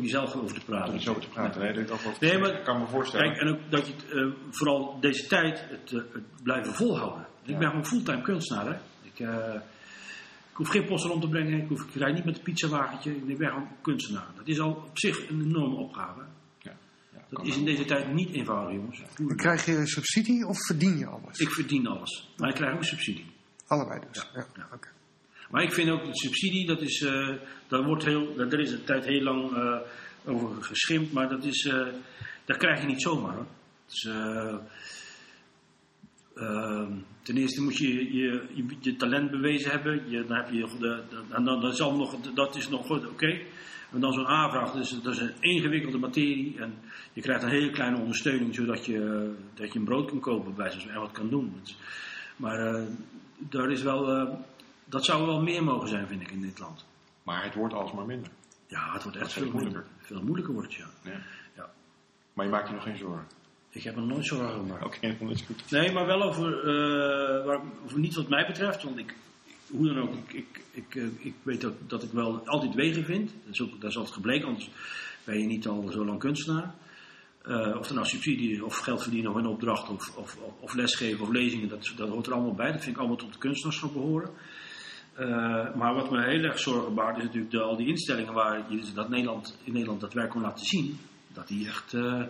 Speaker 2: jezelf over te
Speaker 3: Om
Speaker 2: praten.
Speaker 3: iets over te praten. Nee, dat, dat,
Speaker 2: Nee, maar-
Speaker 3: ik kan me voorstellen.
Speaker 2: Kijk, en ook dat je het, eh, vooral deze tijd het, eh, het blijven volhouden. Ik ben gewoon fulltime kunstenaar. Hè? Ik, eh, ik hoef geen posten om te brengen. Ik, hoef, ik rijd niet met een pizzawagentje. Ik ben gewoon kunstenaar. Dat is al op zich een enorme opgave.
Speaker 3: ja. Ja,
Speaker 2: Dat is in deze tijd niet eenvoudig, jongens.
Speaker 1: Krijg je subsidie of verdien je alles?
Speaker 2: Ik verdien alles. Maar ik krijg ook subsidie.
Speaker 1: Allebei dus. Ja.
Speaker 2: Ja.
Speaker 1: oké.
Speaker 2: Maar ik vind ook dat subsidie, dat is, eh daar wordt heel, daar is een tijd heel lang eh, over geschimpt, maar dat is, eh, dat krijg je niet zomaar. Dus, eh, ehm, ten eerste moet je je, je, je talent bewezen hebben. Je, dan heb je de, de- en dan, dat, is nog, dat is nog goed, oké. En dan zo'n aanvraag, dat is, dat is een ingewikkelde materie. En je krijgt een hele kleine ondersteuning, zodat je, dat je een brood kan kopen bij en wat kan doen. Maar daar is wel, dat zou wel meer mogen zijn, vind ik, in dit land.
Speaker 3: Maar het wordt alsmaar minder.
Speaker 2: Ja, het wordt echt veel moeilijker. Veel moeilijker wordt het, ja.
Speaker 3: Ja.
Speaker 2: Ja.
Speaker 3: Maar je maakt je nog geen zorgen.
Speaker 2: Ik heb er nooit zorgen gemaakt.
Speaker 3: Oké, dat is goed.
Speaker 2: Nee, maar wel over, eh, waar, over niet wat mij betreft. Want ik, hoe dan ook, ik, ik, ik, eh, ik weet ook dat ik wel altijd wegen vind. Dat is, ook, dat is altijd gebleken, anders ben je niet al zo lang kunstenaar. Eh, of er nou subsidie of geld verdienen of een opdracht, of, of, of lesgeven of lezingen, dat, dat hoort er allemaal bij. Dat vind ik allemaal tot de kunstenaarschap behoren. Eh, maar wat me heel erg zorgen baart, is natuurlijk de, al die instellingen waar je dat Nederland, in Nederland dat werk kon laten zien. Dat die echt eh,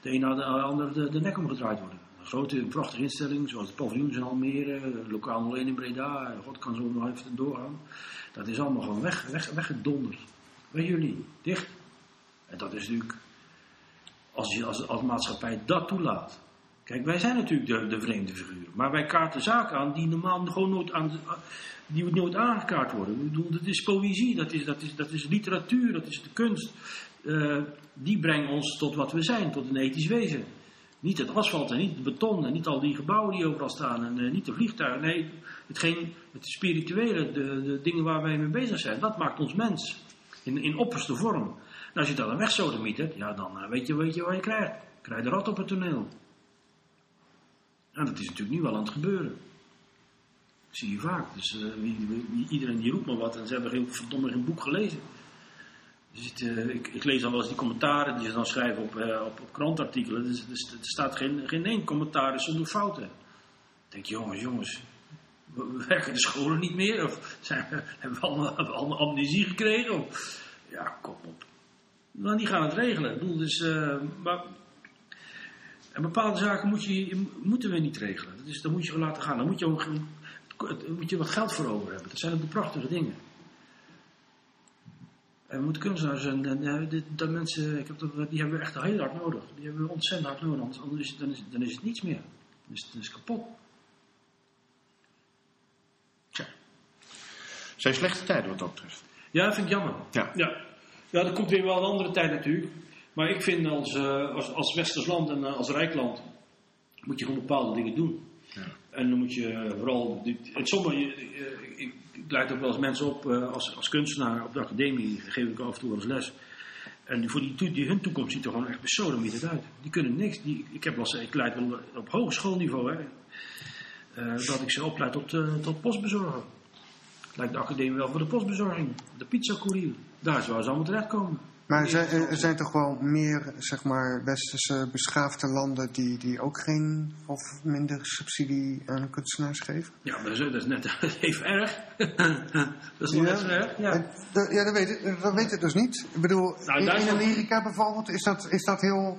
Speaker 2: de een na de ander de, de nek omgedraaid worden. Een grote, prachtige instelling, zoals de paviljoens in Almere, lokaal 01 in Breda, God kan zo nog even doorgaan. Dat is allemaal gewoon weg, weg, weggedonderd. Bij jullie, dicht. En dat is natuurlijk, als, je, als, als maatschappij dat toelaat. Kijk, wij zijn natuurlijk de, de vreemde figuren. Maar wij kaarten zaken aan die normaal gewoon nooit, aan, die nooit aangekaart worden. Ik bedoel, dat is poëzie, dat is, dat is, dat is literatuur, dat is de kunst. Eh, die brengen ons tot wat we zijn, tot een ethisch wezen. Niet het asfalt en niet het beton en niet al die gebouwen die overal staan en eh, niet de vliegtuigen. Nee, hetgeen, het spirituele, de, de dingen waar wij mee bezig zijn, dat maakt ons mens. In, in opperste vorm. Als je dat dan wegsodemietert, ja, dan eh, weet, je, weet je wat je krijgt. Krijg je de rat op het toneel. En dat is natuurlijk nu wel aan het gebeuren. Dat zie je vaak. Dus eh, iedereen die roept maar wat en ze hebben geen, verdomme geen boek gelezen. Eh, ik, lees dan wel eens die commentaren die ze dan schrijven op, eh, op, krantartikelen. Dus, dus, er staat geen, geen één commentaar zonder fouten. Ik denk, jongens, jongens, we- we werken de scholen niet meer? Of zijn (laughs) hebben we allemaal, allemaal amnesie gekregen? Of, ja, kom op. Nou, die gaan het regelen. Ik bedoel, dus, maar, en bepaalde zaken moet je, moeten we niet regelen. Dat is, dan moet je gewoon laten gaan. Dan moet je, ook, moet je wat geld voor over hebben. Dat zijn ook de prachtige dingen. En we moeten kunstenaars en, en dit- dat mensen, ik heb dat, die hebben we echt heel hard nodig. Die hebben we ontzettend hard nodig, anders anders is, dan, is, dan is het niets meer. Dan is dan is het kapot.
Speaker 3: Tja. Zijn slechte tijden wat dat betreft.
Speaker 2: Ja, dat vind ik jammer.
Speaker 3: Ja.
Speaker 2: Ja, ja komt weer wel een andere tijd natuurlijk. Maar ik vind als, eh, als, als westers land en eh, als rijk land moet je gewoon bepaalde dingen doen.
Speaker 3: Ja.
Speaker 2: En dan moet je vooral. sommige, eh, ik, ik leid ook wel eens mensen op als, als kunstenaar op de academie, geef ik af en toe wel eens les. En voor die, hun toekomst ziet er gewoon echt besodemieterd uit. Die kunnen niks. Die, ik, heb wel eens, ik leid wel op hogeschoolniveau, hè, dat ik ze opleid tot, tot postbezorger. lijkt de academie wel voor de postbezorging. De pizzacourier. Daar is waar ze allemaal terechtkomen.
Speaker 1: Maar er zijn,
Speaker 2: dat is
Speaker 1: er zijn toch wel meer, zeg maar, westerse beschaafde landen die, die ook geen of minder subsidie aan kunstenaars geven?
Speaker 2: Ja, maar zo, dat is net (laughs) even erg. (laughs) dat is nog net zo erg. Ja.
Speaker 1: En dat- ja, dat weet, ik, dat weet ik dus niet. Ik bedoel,
Speaker 2: Nou,
Speaker 1: in, in Amerika bijvoorbeeld is dat, is dat heel...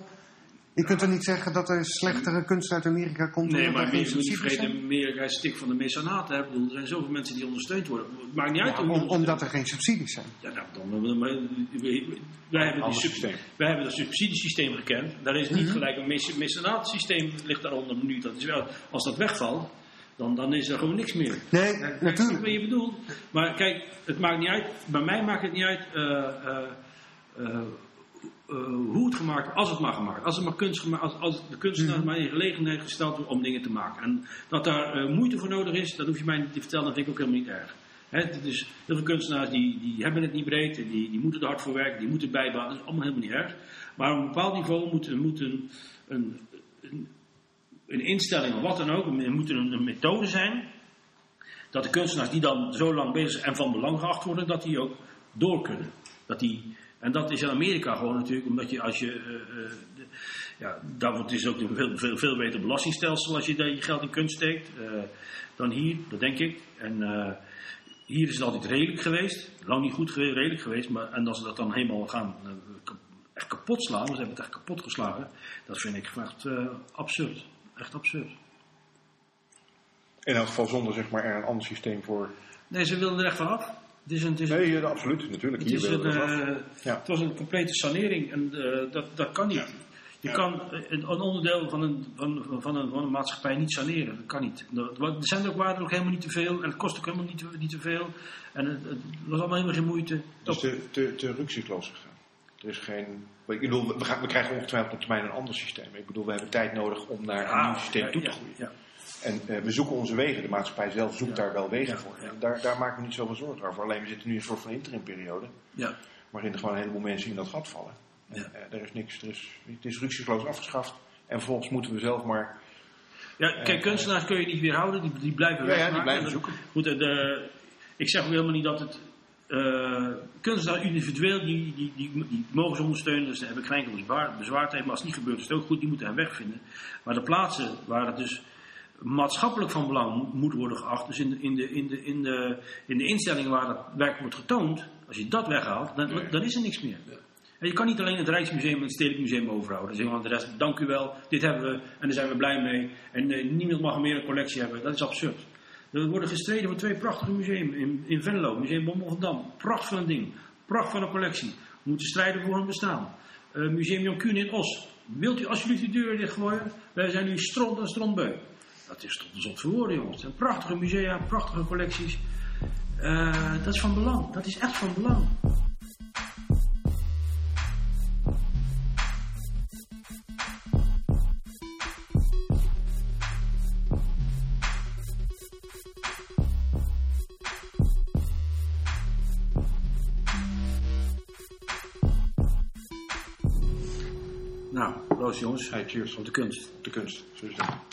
Speaker 1: Je kunt er niet zeggen dat er slechtere kunst uit Amerika komt
Speaker 2: Nee, maar mensen niet
Speaker 1: subsidies
Speaker 2: vergeten. Amerika is stik van de mecenaten. hè. Bedoel, er zijn zoveel mensen die ondersteund worden. Het maakt niet uit
Speaker 1: Ja, om- omdat er geen subsidies zijn.
Speaker 2: Ja, nou, dan, maar, wij, hebben die wij hebben dat subsidiesysteem gekend. Daar is
Speaker 1: Mhm.
Speaker 2: niet gelijk een mece- mecenaatsysteem ligt daaronder nu. Dat is wel, als dat wegvalt, dan, dan is er gewoon niks meer.
Speaker 1: Nee,
Speaker 2: snap
Speaker 1: natuurlijk.
Speaker 2: wat je bedoelt. Maar kijk, het maakt niet uit. Bij mij maakt het niet uit eh, eh, eh, eh, hoe het gemaakt wordt, als het maar gemaakt Als, het maar kunst gemaakt, als, als de kunstenaar
Speaker 1: Mhm.
Speaker 2: maar in gelegenheid gesteld wordt om dingen te maken. En dat daar eh, moeite voor nodig is, dat hoef je mij niet te vertellen. Dat vind ik ook helemaal niet erg. Het is, heel veel kunstenaars die, die hebben het niet breed, die, die moeten er hard voor werken, die moeten bijbouwen. Dat is allemaal helemaal niet erg. Maar op een bepaald niveau moet, moet een, een, een, een instelling of wat dan ook, er moet een, een methode zijn dat de kunstenaars die dan zo lang bezig zijn en van belang geacht worden, dat die ook door kunnen. Dat die, en dat is in Amerika gewoon natuurlijk, omdat je als je. de- ja, daar wordt is ook een veel, veel, veel beter belastingstelsel als je daar je geld in kunst steekt eh, dan hier, dat denk ik. En hier is het altijd redelijk geweest, lang niet goed geweest, redelijk geweest, maar en als ze dat dan helemaal gaan echt kapot slaan, want ze hebben het echt kapot geslagen, dat vind ik echt absurd. Echt absurd.
Speaker 3: In elk geval zonder zeg maar er een ander systeem voor.
Speaker 2: Nee, ze wilden er echt vanaf. Het is een, het is een-
Speaker 3: Nee, absoluut, natuurlijk.
Speaker 2: Het,
Speaker 3: Hier
Speaker 2: is een, eh,
Speaker 3: Ja.
Speaker 2: het was een complete sanering en eh, dat, dat kan niet. Je
Speaker 3: Ja.
Speaker 2: kan eh, een, een onderdeel van een, van, van, een, van een maatschappij niet saneren. Dat kan niet. Er zijn ook waarden ook helemaal niet te veel en het kost ook helemaal niet te, niet te veel. En het, het was allemaal helemaal geen moeite.
Speaker 3: Het is te, te, te rukzichtloos gegaan. Er is geen. Ik bedoel, we, gaan, we krijgen ongetwijfeld op termijn een ander systeem. Ik bedoel, we hebben tijd nodig om naar een nieuw systeem toe te
Speaker 2: ja,
Speaker 3: groeien. En eh, we zoeken onze wegen. De maatschappij zelf zoekt
Speaker 2: Ja.
Speaker 3: daar wel wegen
Speaker 2: Ja,
Speaker 3: voor. En Daar, daar maken we niet zoveel zorgen over. Alleen we zitten nu in een soort van interimperiode.
Speaker 2: ja.
Speaker 3: Waarin er gewoon een heleboel mensen in dat gat vallen. En,
Speaker 2: Ja.
Speaker 3: eh, er is niks. Er is, het is rukzichtloos afgeschaft. En vervolgens moeten we zelf maar.
Speaker 2: Ja, kijk, kunstenaars kun je niet weerhouden, die, die blijven
Speaker 3: Ja, ja, die blijven
Speaker 2: En
Speaker 3: zoeken.
Speaker 2: Goed, de, ik zeg ook helemaal niet dat het. eh kunstenaars individueel, die, die, die, die mogen ze ondersteunen, dus daar heb ik geen enkel bezwaar, bezwaar tegen. Maar als het niet gebeurt, is het ook goed, die moeten een weg vinden. Maar de plaatsen waar het dus maatschappelijk van belang mo- moet worden geacht, dus in de, in de, in de, in de, in de instellingen waar het werk wordt getoond, als je dat weghaalt, dan,
Speaker 3: Nee.
Speaker 2: dan is er niks meer. En je kan niet alleen het Rijksmuseum en het Stedelijk Museum overhouden. Dan zeggen we aan de rest, dank u wel, dit hebben we en daar zijn we blij mee. En eh, niemand mag meer een collectie hebben. Dat is absurd. Er worden gestreden voor twee prachtige musea in, in Venlo. Museum Bommel van Dam. Pracht van een ding. Pracht van een collectie. We moeten strijden voor hun bestaan. Eh, Museum Jan Kuhn in Os. Wilt u alsjeblieft de deur dichtgooien? Wij zijn nu stront en strontbeu. Dat is tot de zot voor woorden, jongens. Het zijn prachtige musea, prachtige collecties. Eh, dat is van belang. Dat is echt van belang. Nou, proost jongens.
Speaker 3: Hey, cheers.
Speaker 2: Op de kunst.
Speaker 3: De kunst. Zo is dat.